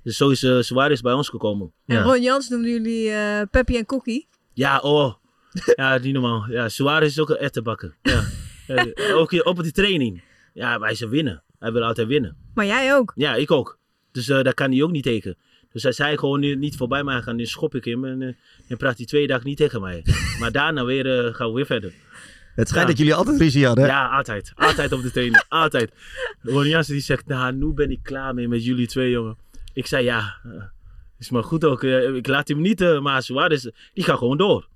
[SPEAKER 5] Dus zo is uh, Suarez bij ons gekomen.
[SPEAKER 2] En Ron Jans noemden jullie eh Peppy en Kokkie.
[SPEAKER 5] Ja, oh. Ja, niet normaal. Ja, Suarez is ook een echte bakker. Ja. Eh, ook op die training. Ja, wij ze winnen. Hij wil altijd winnen.
[SPEAKER 2] Maar jij ook.
[SPEAKER 5] Ja, ik ook. Dus eh, daar kan hij ook niet tegen. Dus hij zei gewoon nu niet voorbij mij gaan, nu schop ik hem en eh, dan praat hij twee dagen niet tegen mij. maar daarna weer, gaan we weer verder.
[SPEAKER 4] Het schijnt
[SPEAKER 5] Ja.
[SPEAKER 4] dat jullie altijd ruzie hadden. hè?
[SPEAKER 5] Ja, altijd. Altijd op de training. altijd. Ron Jansen die zegt, nou, nu ben ik klaar mee met jullie twee, jongen. Ik zei, ja, eh, is maar goed ook. eh, ik laat hem niet, eh, maar Suarez, die gaat gewoon door.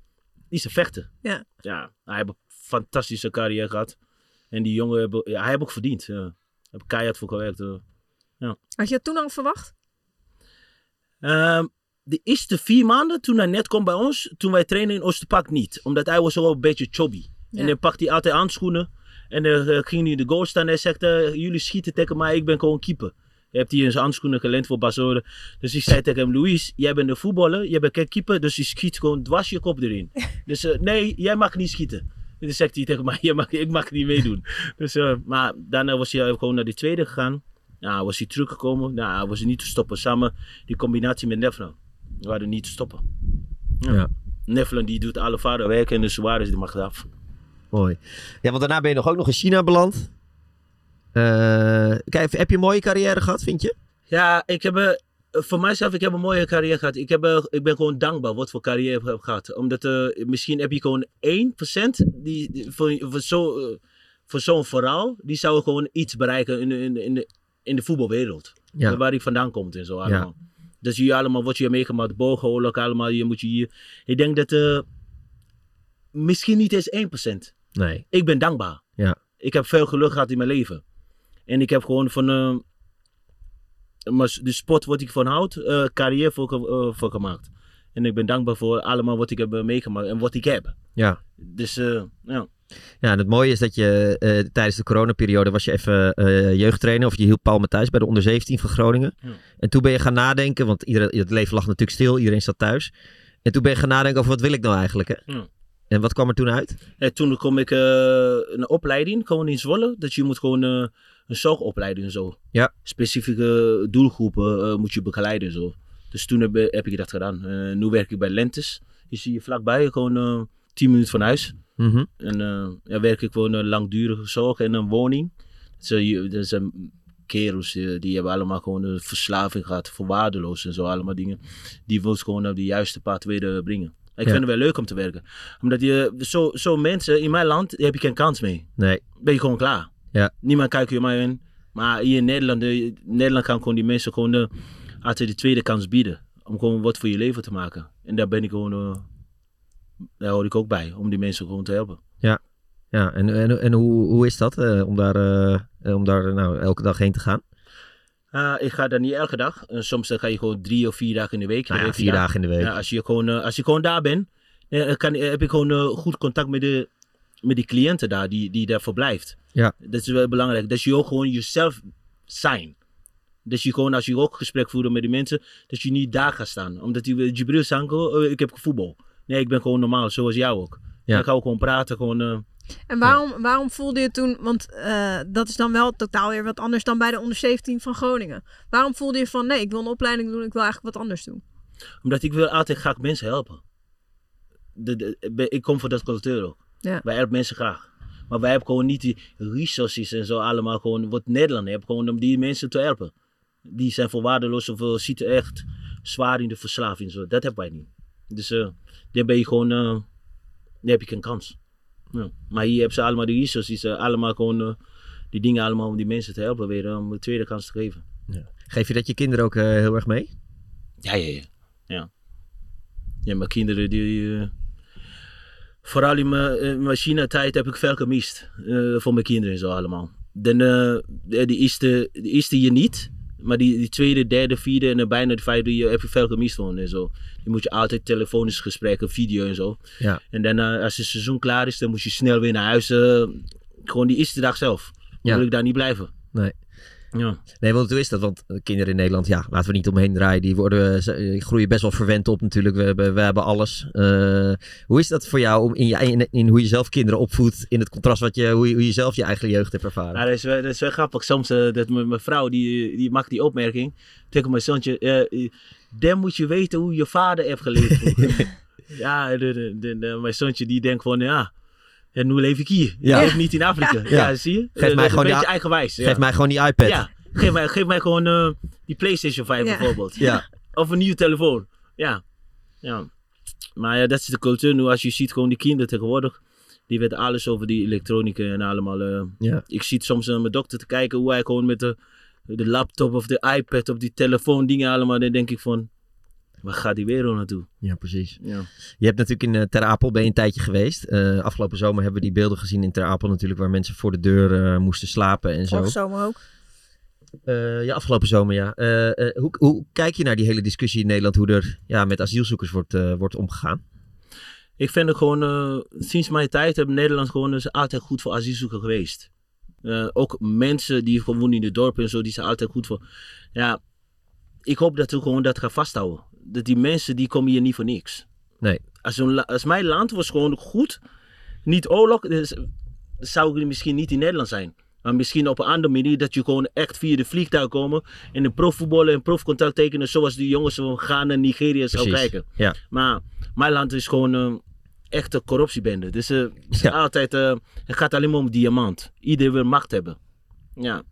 [SPEAKER 5] Die is een vechter.
[SPEAKER 2] Ja.
[SPEAKER 5] Ja, hij heeft een fantastische carrière gehad. En die jongen, hebben- ja, hij heeft ook verdiend. Ja. Hij heeft keihard voor gewerkt. Ja.
[SPEAKER 2] Had je dat toen al verwacht?
[SPEAKER 5] Ehm, de eerste vier maanden toen hij net kwam bij ons, toen wij trainen in Oosterpark niet. Omdat hij was wel een beetje En dan pakt hij altijd handschoenen. En dan eh, ging hij in de goal staan en hij zegt, eh, jullie schieten tegen mij, ik ben gewoon keeper. Je hebt hier zijn handschoenen gelend voor Basore. Dus ik zei tegen hem, Luis, jij bent een voetballer, jij bent geen keeper, dus je schiet gewoon dwars je kop erin. dus eh, nee, jij mag niet schieten. En dan zegt hij tegen mij, jij mag, ik mag niet meedoen. dus, eh, maar daarna was hij gewoon naar de tweede gegaan. Nou, was hij teruggekomen. Nou, was hij niet te stoppen. Samen die combinatie met Neflan. We waren niet te stoppen. Ja.
[SPEAKER 4] Ja.
[SPEAKER 5] Neflan die doet alle vaderwerk en de Suarez die mag het af.
[SPEAKER 4] Mooi. Ja, want daarna ben je nog ook nog in China beland. Eh, kijk, heb je een mooie carrière gehad, vind je?
[SPEAKER 5] Ja, ik heb, eh, voor mijzelf, ik heb een mooie carrière gehad. Ik, heb, eh, ik ben gewoon dankbaar wat voor carrière ik heb gehad. Omdat misschien heb je gewoon 1% die, die, voor, voor zo, voor zo'n verhaal, die zou gewoon iets bereiken in, de- in, in, de, in de voetbalwereld.
[SPEAKER 4] Ja.
[SPEAKER 5] Waar ik vandaan komt en zo allemaal. Dus hier allemaal, wat je hebt meegemaakt, bogoorlog allemaal, je moet je hier... Ik denk dat misschien niet eens 1%.
[SPEAKER 4] Nee.
[SPEAKER 5] Ik ben dankbaar.
[SPEAKER 4] Ja.
[SPEAKER 5] Ik heb veel geluk gehad in mijn leven. En ik heb gewoon van maar de sport wat ik van houd, eh, carrière voor, eh, voor gemaakt. En ik ben dankbaar voor allemaal wat ik heb meegemaakt en wat ik heb.
[SPEAKER 4] Ja.
[SPEAKER 5] Dus ja.
[SPEAKER 4] Ja, en het mooie is dat je tijdens de coronaperiode was je even eh, jeugdtrainer. Of je hielp Paul Matthijs bij de onder 17 van Groningen.
[SPEAKER 5] Ja.
[SPEAKER 4] En toen ben je gaan nadenken, want iedereen, het leven lag natuurlijk stil. Iedereen zat thuis. En toen ben je gaan nadenken over wat wil ik nou eigenlijk. Hè?
[SPEAKER 5] Ja.
[SPEAKER 4] En wat kwam er toen uit?
[SPEAKER 5] En toen kom ik eh, een opleiding, gewoon in Zwolle. Dat je moet gewoon eh, een zorgopleiding en zo.
[SPEAKER 4] Ja.
[SPEAKER 5] Specifieke doelgroepen eh, moet je begeleiden en zo. Dus toen heb, heb ik dat gedaan. Nu werk ik bij Lentes. Je ziet je vlakbij, gewoon eh 10 minuten van huis.
[SPEAKER 4] Mhm.
[SPEAKER 5] En ja, werk ik gewoon een langdurige zorg en een woning. Dat zijn kerels die hebben allemaal gewoon een verslaving gehad voor waardeloos en zo allemaal dingen. Die wil gewoon op de juiste pad weer brengen. Ik vind het wel leuk om te werken. Omdat je, zo, zo mensen in mijn land, daar heb je geen kans mee.
[SPEAKER 4] Nee.
[SPEAKER 5] Ben je gewoon klaar.
[SPEAKER 4] Ja.
[SPEAKER 5] Niemand kijkt je mij in. Maar hier in Nederland, eh, Nederland kan gewoon die mensen gewoon eh, altijd de tweede kans bieden. Om gewoon wat voor je leven te maken. En daar ben ik gewoon, eh, daar hoor ik ook bij. Om die mensen gewoon te helpen.
[SPEAKER 4] Ja. Ja, en, en, en hoe, hoe is dat om daar, om daar nou, elke dag heen te gaan?
[SPEAKER 5] Ah, ik ga daar niet elke dag. En soms dan ga je gewoon drie of vier dagen in de week.
[SPEAKER 4] Nou ja, vier dagen in de week.
[SPEAKER 5] Ja, als, je gewoon, eh, als je gewoon daar bent, eh, kan, heb ik gewoon eh, goed contact met de, met die cliënten daar, die, die daarvoor blijft.
[SPEAKER 4] Ja.
[SPEAKER 5] Dat is wel belangrijk. Dat je ook gewoon jezelf zijn. Dat je gewoon, als je ook gesprek voert met die mensen, dat je niet daar gaat staan. Omdat die Jibril Sanko, eh, ik heb voetbal. Nee, ik ben gewoon normaal, zoals jou ook.
[SPEAKER 4] Ja.
[SPEAKER 5] Dan gaan we gewoon praten, gewoon... eh,
[SPEAKER 2] En waarom, waarom voelde je toen, want eh, dat is dan wel totaal weer wat anders dan bij de onder 17 van Groningen. Waarom voelde je van, nee, ik wil een opleiding doen, ik wil eigenlijk wat anders doen?
[SPEAKER 5] Omdat ik wil altijd graag mensen helpen. De, de- ik kom voor dat cultuur ook.
[SPEAKER 2] Ja.
[SPEAKER 5] Wij helpen mensen graag. Maar wij hebben gewoon niet die resources en zo allemaal gewoon wat Nederland heeft. Gewoon om die mensen te helpen. Die zijn voor waardeloos of eh, zitten echt zwaar in de verslaving. Zo. Dat hebben wij niet. Dus eh dan ben je gewoon, eh, dan heb je geen kans. Ja. Maar hier hebben ze allemaal die resources. eh, allemaal gewoon eh, die dingen allemaal om die mensen te helpen weer. eh, om een tweede kans te geven.
[SPEAKER 4] Geef je dat je kinderen ook eh, heel erg mee?
[SPEAKER 5] Ja, ja, ja. Ja, ja mijn kinderen die... vooral in mijn, in mijn China-tijd heb ik veel gemist. voor mijn kinderen en zo allemaal. Dan, de, de eerste, de eerste je niet. Maar die, die tweede, derde, vierde en dan bijna de vijfde je heb je veel gemist van en zo. Die moet je altijd telefonisch gesprekken, video en zo.
[SPEAKER 4] Ja.
[SPEAKER 5] En dan eh, als het seizoen klaar is, dan moet je snel weer naar huis. eh, gewoon die eerste dag zelf. Dan
[SPEAKER 4] Ja.
[SPEAKER 5] wil ik daar niet blijven.
[SPEAKER 4] Nee.
[SPEAKER 5] Ja.
[SPEAKER 4] Nee, want hoe is dat? Want kinderen in Nederland, ja, laten we niet omheen draaien. Die, worden, die groeien best wel verwend op natuurlijk. We hebben, we hebben alles. Eh, hoe is dat voor jou om in, je, in, in hoe je zelf kinderen opvoedt, in het contrast wat je, hoe, je, hoe je zelf je eigen jeugd hebt ervaren?
[SPEAKER 5] Ja, dat, is wel, dat is wel grappig. Soms uh, dat mijn, mijn vrouw die, die maakt die opmerking tegen mijn zoontje. Uh, dan moet je weten hoe je vader heeft geleefd. ja, de, de, de, de, mijn zoontje die denkt van ja. En nu leef ik hier.
[SPEAKER 4] Ja.
[SPEAKER 5] Ik leef niet in Afrika. Ja, ja zie je?
[SPEAKER 4] Geef
[SPEAKER 5] Uh,
[SPEAKER 4] mij gewoon
[SPEAKER 5] een
[SPEAKER 4] die,
[SPEAKER 5] beetje eigenwijs.
[SPEAKER 4] Geef mij gewoon die iPad.
[SPEAKER 5] Ja, geef mij, geef mij gewoon uh, die PlayStation 5
[SPEAKER 2] Ja.
[SPEAKER 5] bijvoorbeeld.
[SPEAKER 4] Ja.
[SPEAKER 5] Of een nieuwe telefoon. Ja. ja. Maar ja, dat is de cultuur nu. Als je ziet gewoon die kinderen tegenwoordig. Die weten alles over die elektronica en allemaal. eh.
[SPEAKER 4] Ja.
[SPEAKER 5] Ik zie soms naar mijn dokter te kijken hoe hij gewoon met de, de laptop of de iPad of die telefoon dingen allemaal. Dan denk ik van, waar gaat die wereld naartoe?
[SPEAKER 4] Ja, precies.
[SPEAKER 5] Ja.
[SPEAKER 4] Je hebt natuurlijk in uh, Ter Apel ben je een tijdje geweest. Uh, afgelopen zomer hebben we die beelden gezien in Ter Apel natuurlijk, waar mensen voor de deur uh, moesten slapen en zo.
[SPEAKER 2] Vorige zomer ook.
[SPEAKER 4] Uh, ja, afgelopen zomer, ja. Uh, uh, hoe, hoe, kijk je naar die hele discussie in Nederland, hoe er ja, met asielzoekers wordt, wordt omgegaan?
[SPEAKER 5] Ik vind het gewoon, sinds mijn tijd hebben Nederland gewoon is altijd goed voor asielzoekers geweest. ook mensen die gewoon wonen in de dorpen en zo, die zijn altijd goed voor. Ja, ik hoop dat we gewoon dat gaan vasthouden. Dat die mensen, die komen hier niet voor niks.
[SPEAKER 4] Nee.
[SPEAKER 5] Als, een, als mijn land was gewoon goed, niet oorlog, dus zou ik misschien niet in Nederland zijn. Maar misschien op een andere manier dat je gewoon echt via de vliegtuig komen en een profvoetballen en profcontact tekenen zoals die jongens van Ghana en Nigeria zou kijken.
[SPEAKER 4] Ja.
[SPEAKER 5] Maar mijn land is gewoon een corruptiebende. Dus uh, ja. altijd, uh, het gaat alleen maar om diamant. Iedereen wil macht hebben. Ja.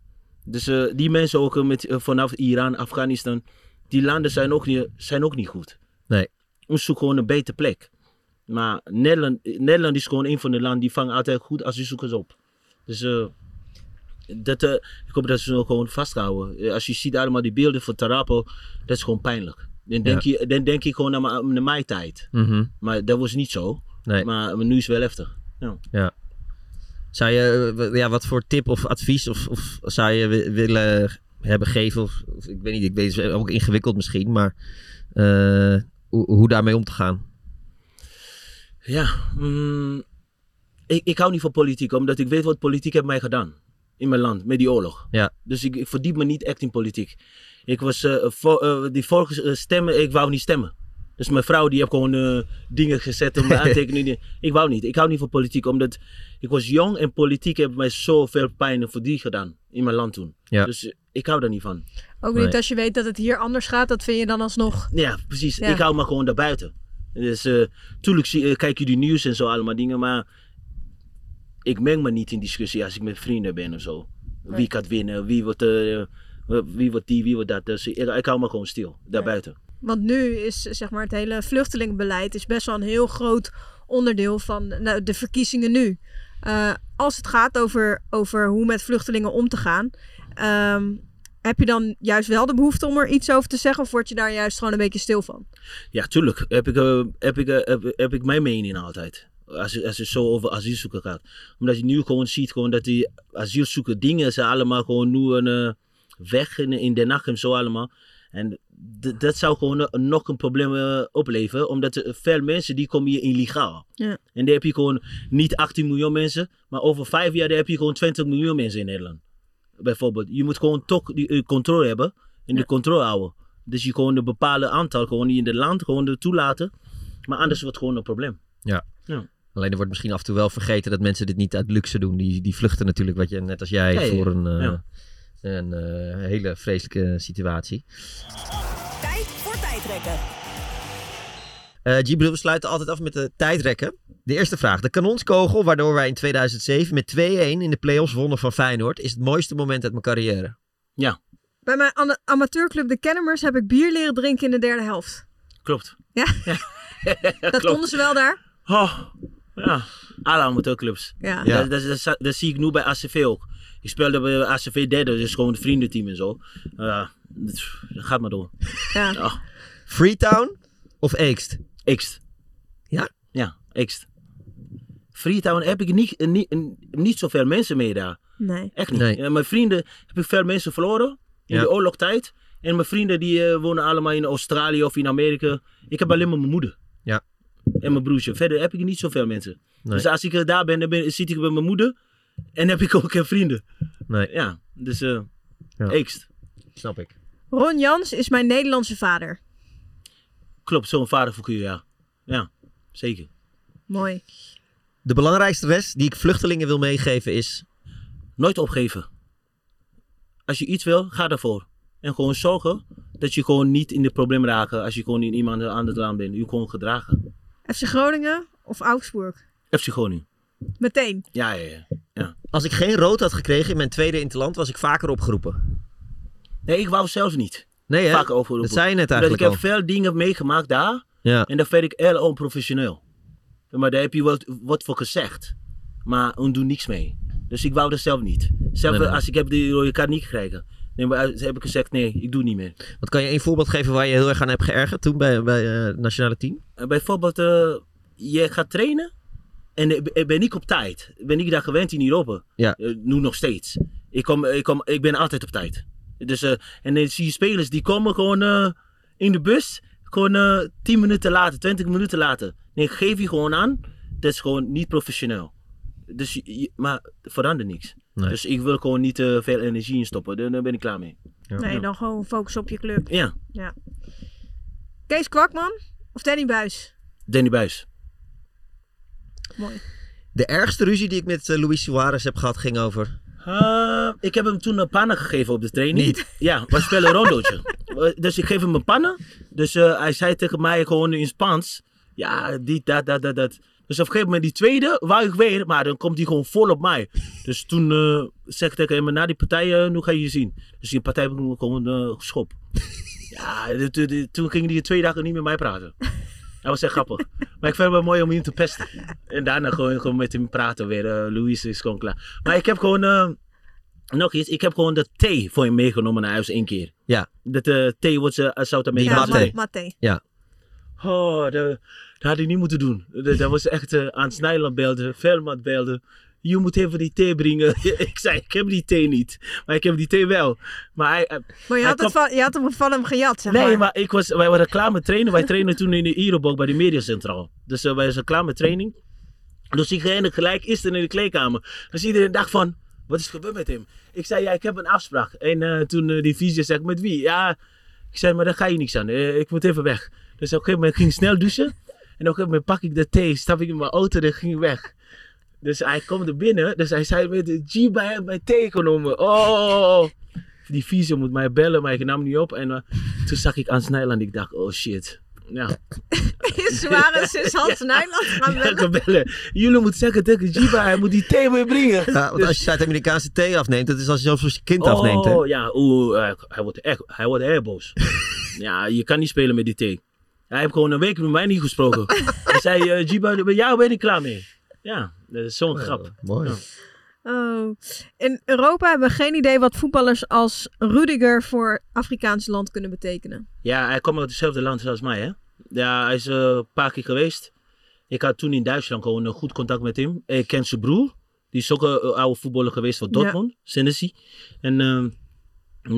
[SPEAKER 5] Dus uh, die mensen ook met, vanaf Iran, Afghanistan, die landen zijn ook niet, zijn ook niet goed.
[SPEAKER 4] Nee.
[SPEAKER 5] Ons zoeken gewoon een betere plek. Maar Nederland, Nederland is gewoon een van de landen die vangen altijd goed asielzoekers op. Dus uh, dat, uh, ik hoop dat ze het gewoon vasthouden. Als je ziet allemaal die beelden van Tarapel, dat is gewoon pijnlijk. Dan denk,
[SPEAKER 4] Ja.
[SPEAKER 5] je, dan denk je gewoon naar, mijn- naar mijn tijd.
[SPEAKER 4] Mhm.
[SPEAKER 5] Maar dat was niet zo.
[SPEAKER 4] Nee.
[SPEAKER 5] Maar nu is het wel heftig. Ja.
[SPEAKER 4] Ja. Zou je, eh, ja, wat voor tip of advies of, of zou je wi- willen hebben geven? Of, of ik weet niet, ik weet het is ook ingewikkeld misschien, maar eh, hoe, hoe daarmee om te gaan?
[SPEAKER 5] Ja, mm, ik, ik hou niet van politiek, omdat ik weet wat politiek heeft mij gedaan. In mijn land, met die oorlog.
[SPEAKER 4] Ja.
[SPEAKER 5] Dus ik, ik verdiep me niet echt in politiek. Ik was, voor, eh, die vorige stemmen, ik wou niet stemmen. Dus mijn vrouw die heeft gewoon dingen gezet om aantekeningen. ik wou niet. Ik hou niet van politiek, omdat ik was jong en politiek heeft mij zoveel pijn en verdriet gedaan in mijn land toen.
[SPEAKER 4] Ja.
[SPEAKER 5] Dus ik hou daar niet van.
[SPEAKER 2] Ook
[SPEAKER 4] Nee.
[SPEAKER 2] niet als je weet dat het hier anders gaat, dat vind je dan alsnog.
[SPEAKER 5] Ja, precies.
[SPEAKER 2] Ja.
[SPEAKER 5] Ik hou me gewoon daarbuiten. Dus eh tuurlijk zie, eh, kijk je die nieuws en zo allemaal dingen, maar ik meng me niet in discussie als ik met vrienden ben of zo. Wie gaat winnen, wie wordt, eh, wie wordt die, wie wordt dat. Dus ik, ik hou me gewoon stil, daarbuiten.
[SPEAKER 2] Want nu is zeg maar het hele vluchtelingenbeleid is best wel een heel groot onderdeel van nou, de verkiezingen nu. Eh, als het gaat over, over hoe met vluchtelingen om te gaan, ehm, heb je dan juist wel de behoefte om er iets over te zeggen, of word je daar juist gewoon een beetje stil van?
[SPEAKER 5] Ja, tuurlijk heb ik, eh, heb ik, eh, heb, heb ik mijn mening altijd. Als, het- als het zo over asielzoeken gaat. Omdat je nu gewoon ziet gewoon dat die asielzoeker dingen zijn allemaal gewoon nu een eh, weg in, in de nacht en zo allemaal. En dat zou gewoon nog een probleem opleveren. Omdat er veel mensen die komen hier illegaal.
[SPEAKER 2] Ja.
[SPEAKER 5] En dan heb je gewoon niet 18 miljoen mensen. Maar over vijf jaar dan heb je gewoon 20 miljoen mensen in Nederland. Bijvoorbeeld. Je moet gewoon toch die eh, controle hebben. En de controle houden. Dus je gewoon een bepaalde aantal gewoon in het land gewoon er toelaten. Maar anders wordt het gewoon een probleem.
[SPEAKER 4] Ja.
[SPEAKER 5] Ja.
[SPEAKER 4] Alleen er wordt misschien af en toe wel vergeten dat mensen dit niet uit luxe doen. Die, die vluchten natuurlijk, wat je net als jij,
[SPEAKER 5] Ja, ja,
[SPEAKER 4] voor een, eh,
[SPEAKER 5] ja.
[SPEAKER 4] een eh, hele vreselijke situatie.
[SPEAKER 3] Tijd voor tijdrekken.
[SPEAKER 4] Eh Gibril, we sluiten altijd af met de tijdrekken. De eerste vraag. De kanonskogel, waardoor wij in 2007 met 2-1 in de play-offs wonnen van Feyenoord, is het mooiste moment uit mijn carrière.
[SPEAKER 5] Ja,
[SPEAKER 2] Bij mijn amateurclub De Kennemers heb ik bier leren drinken in de derde helft.
[SPEAKER 5] klopt.
[SPEAKER 2] Ja? dat
[SPEAKER 5] klopt.
[SPEAKER 2] konden ze wel daar?
[SPEAKER 5] Oh, ja. Alle amateurclubs.
[SPEAKER 2] Ja.
[SPEAKER 4] Ja.
[SPEAKER 5] Dat, dat, dat, dat zie ik nu bij ACV ook. Ik speelde bij ACV derde, dus gewoon een vriendenteam en zo. Uh, dat gaat maar door.
[SPEAKER 2] Ja.
[SPEAKER 5] Ja.
[SPEAKER 4] Freetown of Eekst?
[SPEAKER 5] Eekst.
[SPEAKER 4] Ja?
[SPEAKER 5] Ja, Eekst. Freetown heb ik niet, niet, niet zoveel mensen mee daar.
[SPEAKER 2] Nee.
[SPEAKER 5] Echt niet.
[SPEAKER 4] Nee.
[SPEAKER 5] Ja, mijn vrienden heb ik veel mensen verloren in
[SPEAKER 4] Ja.
[SPEAKER 5] de oorlogstijd. En mijn vrienden die eh, wonen allemaal in Australië of in Amerika. Ik heb alleen maar mijn moeder.
[SPEAKER 4] Ja.
[SPEAKER 5] En mijn broertje. Verder heb ik niet zoveel mensen.
[SPEAKER 4] Nee.
[SPEAKER 5] Dus als ik eh, daar ben, dan ben, zit ik bij mijn moeder. En heb ik ook geen vrienden.
[SPEAKER 4] Nee.
[SPEAKER 5] Ja, dus... eh, Eekst.
[SPEAKER 4] Snap ik.
[SPEAKER 2] Ron Jans is mijn Nederlandse vader.
[SPEAKER 5] Klopt, zo'n vaderfiguur, ja. Ja, zeker.
[SPEAKER 2] Mooi.
[SPEAKER 4] De belangrijkste les die ik vluchtelingen wil meegeven is...
[SPEAKER 5] Nooit opgeven. Als je iets wil, ga daarvoor. En gewoon zorgen dat je gewoon niet in de problemen raakt als je gewoon in iemand aan het aan bent. Je gewoon gedragen.
[SPEAKER 2] FC Groningen of Augsburg?
[SPEAKER 5] FC Groningen.
[SPEAKER 2] Meteen.
[SPEAKER 5] Ja, ja, ja. ja.
[SPEAKER 4] Als ik geen rood had gekregen in mijn tweede interland, was ik vaker opgeroepen.
[SPEAKER 5] Nee, ik wou zelf niet.
[SPEAKER 4] Nee, hè?
[SPEAKER 5] Vaak overroepen.
[SPEAKER 4] Dat zei je net
[SPEAKER 5] Omdat
[SPEAKER 4] eigenlijk
[SPEAKER 5] Ik heb veel dingen meegemaakt daar.
[SPEAKER 4] Ja.
[SPEAKER 5] En dat vind ik heel onprofessioneel. Maar daar heb je wat, wat voor gezegd. Maar we doen niks mee. Dus ik wou dat zelf niet. Zelf,
[SPEAKER 4] Nee, nee.
[SPEAKER 5] als ik heb die rode kaart niet gekregen. Nee, maar heb ik gezegd, nee, ik doe niet meer.
[SPEAKER 4] Wat kan je een voorbeeld geven waar je heel erg aan hebt geërgerd toen bij, bij eh, het nationale team?
[SPEAKER 5] Eh, bijvoorbeeld, eh, je gaat trainen en ik ben- ik op tijd. Ik ben niet daar gewend in Europa.
[SPEAKER 4] Ja.
[SPEAKER 5] Nu nog steeds. Ik, kom, ik, kom, ik ben altijd op tijd. Dus, eh, en dan zie je spelers die komen gewoon eh, in de bus, gewoon eh 10 minuten later, 20 minuten later. Nee, ik geef je gewoon aan, dat is gewoon niet professioneel. Dus, je- maar verandert niks.
[SPEAKER 4] Nee.
[SPEAKER 5] Dus ik wil gewoon niet te veel energie in stoppen. Daar, daar ben ik klaar mee.
[SPEAKER 2] Nee, dan gewoon focus op je club.
[SPEAKER 5] Ja,
[SPEAKER 2] Ja. Kees Kwakman of Danny Buis?
[SPEAKER 5] Danny Buis.
[SPEAKER 2] Mooi.
[SPEAKER 4] De ergste ruzie die ik met Luis Suarez heb gehad ging over...
[SPEAKER 5] Eh, ik heb hem toen een pannen gegeven op de training.
[SPEAKER 4] Niet?
[SPEAKER 5] Ja, we spelen een rondootje. Eh, dus ik geef hem een pannen. Dus eh, hij zei tegen mij gewoon in Spaans. Ja, die, dat, dat, dat, dat. Dus op een gegeven moment die tweede wou ik weer. Maar dan komt hij gewoon vol op mij. Dus toen eh, zeg ik tegen hem, na die partij, eh, nu ga je je zien. Dus die partij heb ik gewoon eh geschopt. ja, toen ging hij twee dagen niet met mij praten. Dat was echt grappig. Maar ik vind het wel mooi om hem te pesten. En daarna gewoon, gewoon met hem praten weer. Eh Louis is gewoon klaar. Maar ik heb gewoon... eh, nog iets, ik heb gewoon de thee voor je meegenomen naar huis één keer.
[SPEAKER 4] Ja.
[SPEAKER 5] Dat eh thee wordt ze uit Zuid-Amerika.
[SPEAKER 4] Die matte.
[SPEAKER 2] Matte.
[SPEAKER 4] Ja.
[SPEAKER 5] Oh, dat, dat had ik niet moeten doen. Dat, dat was echt uh, aan Snijland belden, Velmat belden. Je moet even die thee brengen. ik zei, ik heb die thee niet. Maar ik heb die thee wel. Maar hij, hij-
[SPEAKER 2] Maar je had,
[SPEAKER 5] kwam-
[SPEAKER 2] van, je had hem van hem gejat, zeg
[SPEAKER 5] Nee,
[SPEAKER 2] maar.
[SPEAKER 5] ik was, wij waren klaar met trainen. Wij trainen toen in de Irobok bij de Mediacentraal. Dus uh, wij zijn klaar met training. Dus ik ging gelijk eerst in de kleedkamer. Dus iedereen dacht van, wat is er gebeurd met hem? Ik zei, ja, ik heb een afspraak. En uh, toen uh, die visie zei, met wie? Ja, ik zei, maar daar ga je niks aan. Ik moet even weg. Dus op een gegeven moment ging ik snel douchen. En op een gegeven moment pak ik de thee, stap ik in mijn auto en ging ik weg. Dus hij komt er binnen. Dus hij zei met de G bij mijn thee genomen. Oh, die visie moet mij bellen, maar ik nam niet op. En uh, toen zag ik aan Snijland. Ik dacht, oh shit. Ja.
[SPEAKER 2] Is Suarez is Hans Nijland gaan bellen?
[SPEAKER 5] gaan bellen. Jullie moeten zeggen tegen Jiba, hij moet die thee weer brengen.
[SPEAKER 4] Ja, want als je Zuid-Amerikaanse thee afneemt, dat is als je zelfs als je kind afneemt. Hè?
[SPEAKER 5] Oh ja, oeh, uh, hij wordt echt, hij wordt heel boos. ja, je kan niet spelen met die thee. Hij heeft gewoon een week met mij niet gesproken. hij zei, uh, Jiba, bij jou ben ik klaar mee. Ja, dat is zo'n grap.
[SPEAKER 4] Mooi.
[SPEAKER 5] Ja.
[SPEAKER 2] Oh. In Europa hebben we geen idee wat voetballers als Rudiger voor Afrikaans land kunnen betekenen.
[SPEAKER 5] Ja, hij komt uit hetzelfde land als mij, hè? Ja, hij is uh, een paar keer geweest. Ik had toen in Duitsland gewoon een goed contact met hem. Ik ken zijn broer. Die is ook een oude voetballer geweest van Dortmund, ja. Senesi. En, uh,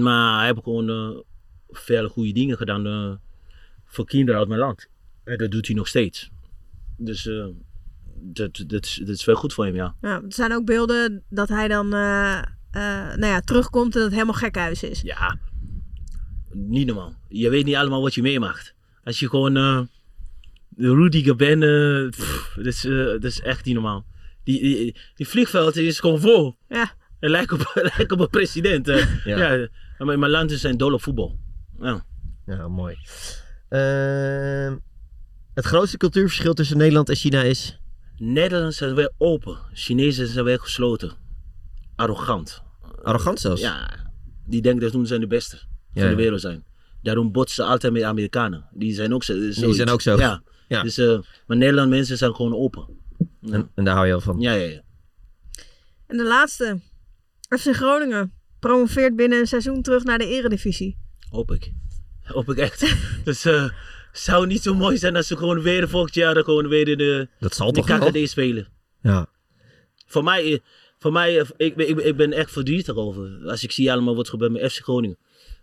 [SPEAKER 5] maar hij heeft gewoon uh, veel goede dingen gedaan uh, voor kinderen uit mijn land. En dat doet hij nog steeds. Dus dat, dat, is, dat is wel goed voor hem, ja.
[SPEAKER 2] ja er zijn ook beelden dat hij dan uh, nou ja, terugkomt en dat het helemaal gek huis is.
[SPEAKER 5] Ja, niet normaal. Je weet niet allemaal wat je meemaakt. Als je gewoon uh, Rudiger bent, uh, pff, dat, is, uh, dat is echt niet normaal. Die, die, die vliegveld is gewoon vol.
[SPEAKER 2] Ja.
[SPEAKER 5] Het lijkt op, lijkt op een president. ja. ja. Maar mijn land zijn dol op voetbal. Ja,
[SPEAKER 4] ja mooi. Uh, het grootste cultuurverschil tussen Nederland en China is?
[SPEAKER 5] Nederlanders zijn weer open. Chinezen zijn weer gesloten. Arrogant.
[SPEAKER 4] Arrogant zelfs?
[SPEAKER 5] Ja. Die denken dat hun zijn de beste ja, van de wereld zijn. Daarom botsen ze altijd met Amerikanen. Die zijn ook zo.
[SPEAKER 4] Die zijn ook zo.
[SPEAKER 5] Ja. ja. Dus, uh, maar Nederland mensen zijn gewoon open.
[SPEAKER 4] Ja. En, en, daar hou je al van.
[SPEAKER 5] Ja, ja, ja.
[SPEAKER 2] En de laatste. FC Groningen promoveert binnen een seizoen terug naar de eredivisie.
[SPEAKER 5] Hoop ik. Hoop ik echt. dus uh, zou niet zo mooi zijn als ze gewoon weer volgend jaar gewoon weer in de,
[SPEAKER 4] dat zal
[SPEAKER 5] de
[SPEAKER 4] toch
[SPEAKER 5] KKD spelen.
[SPEAKER 4] Ja.
[SPEAKER 5] Voor mij, voor mij ik, ik, ik ben echt verdrietig over. Als ik zie allemaal wat gebeurt met FC Groningen.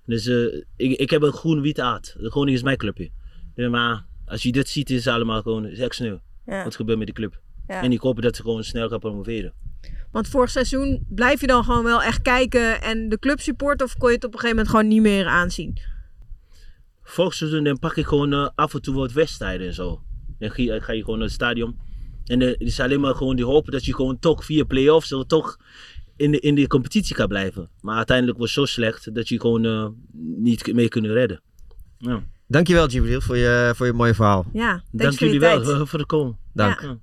[SPEAKER 5] Dus uh, ik, ik heb een groen-wit aard. De Groningen is mijn clubje. Maar als je dit ziet, is het allemaal gewoon is echt sneeuw. Ja. Wat gebeurt met de club. Ja. En ik hoop dat ze gewoon snel gaan promoveren.
[SPEAKER 2] Want vorig seizoen blijf je dan gewoon wel echt kijken en de club support of kon je het op een gegeven moment gewoon niet meer aanzien?
[SPEAKER 5] Vorig seizoen dan pak ik gewoon eh, af en toe wat wedstrijden en zo. Dan ga je, ga je gewoon naar het stadion. En eh, het is alleen maar gewoon die hopen dat je gewoon toch via play-offs of toch in de, in de competitie kan blijven. Maar uiteindelijk was het zo slecht dat je gewoon eh, niet mee kunnen redden. Ja.
[SPEAKER 4] Dankjewel, Jibril, voor je, voor je mooie verhaal.
[SPEAKER 2] Ja,
[SPEAKER 5] Dank jullie wel voor, de komen.
[SPEAKER 4] Dank.
[SPEAKER 2] Ja.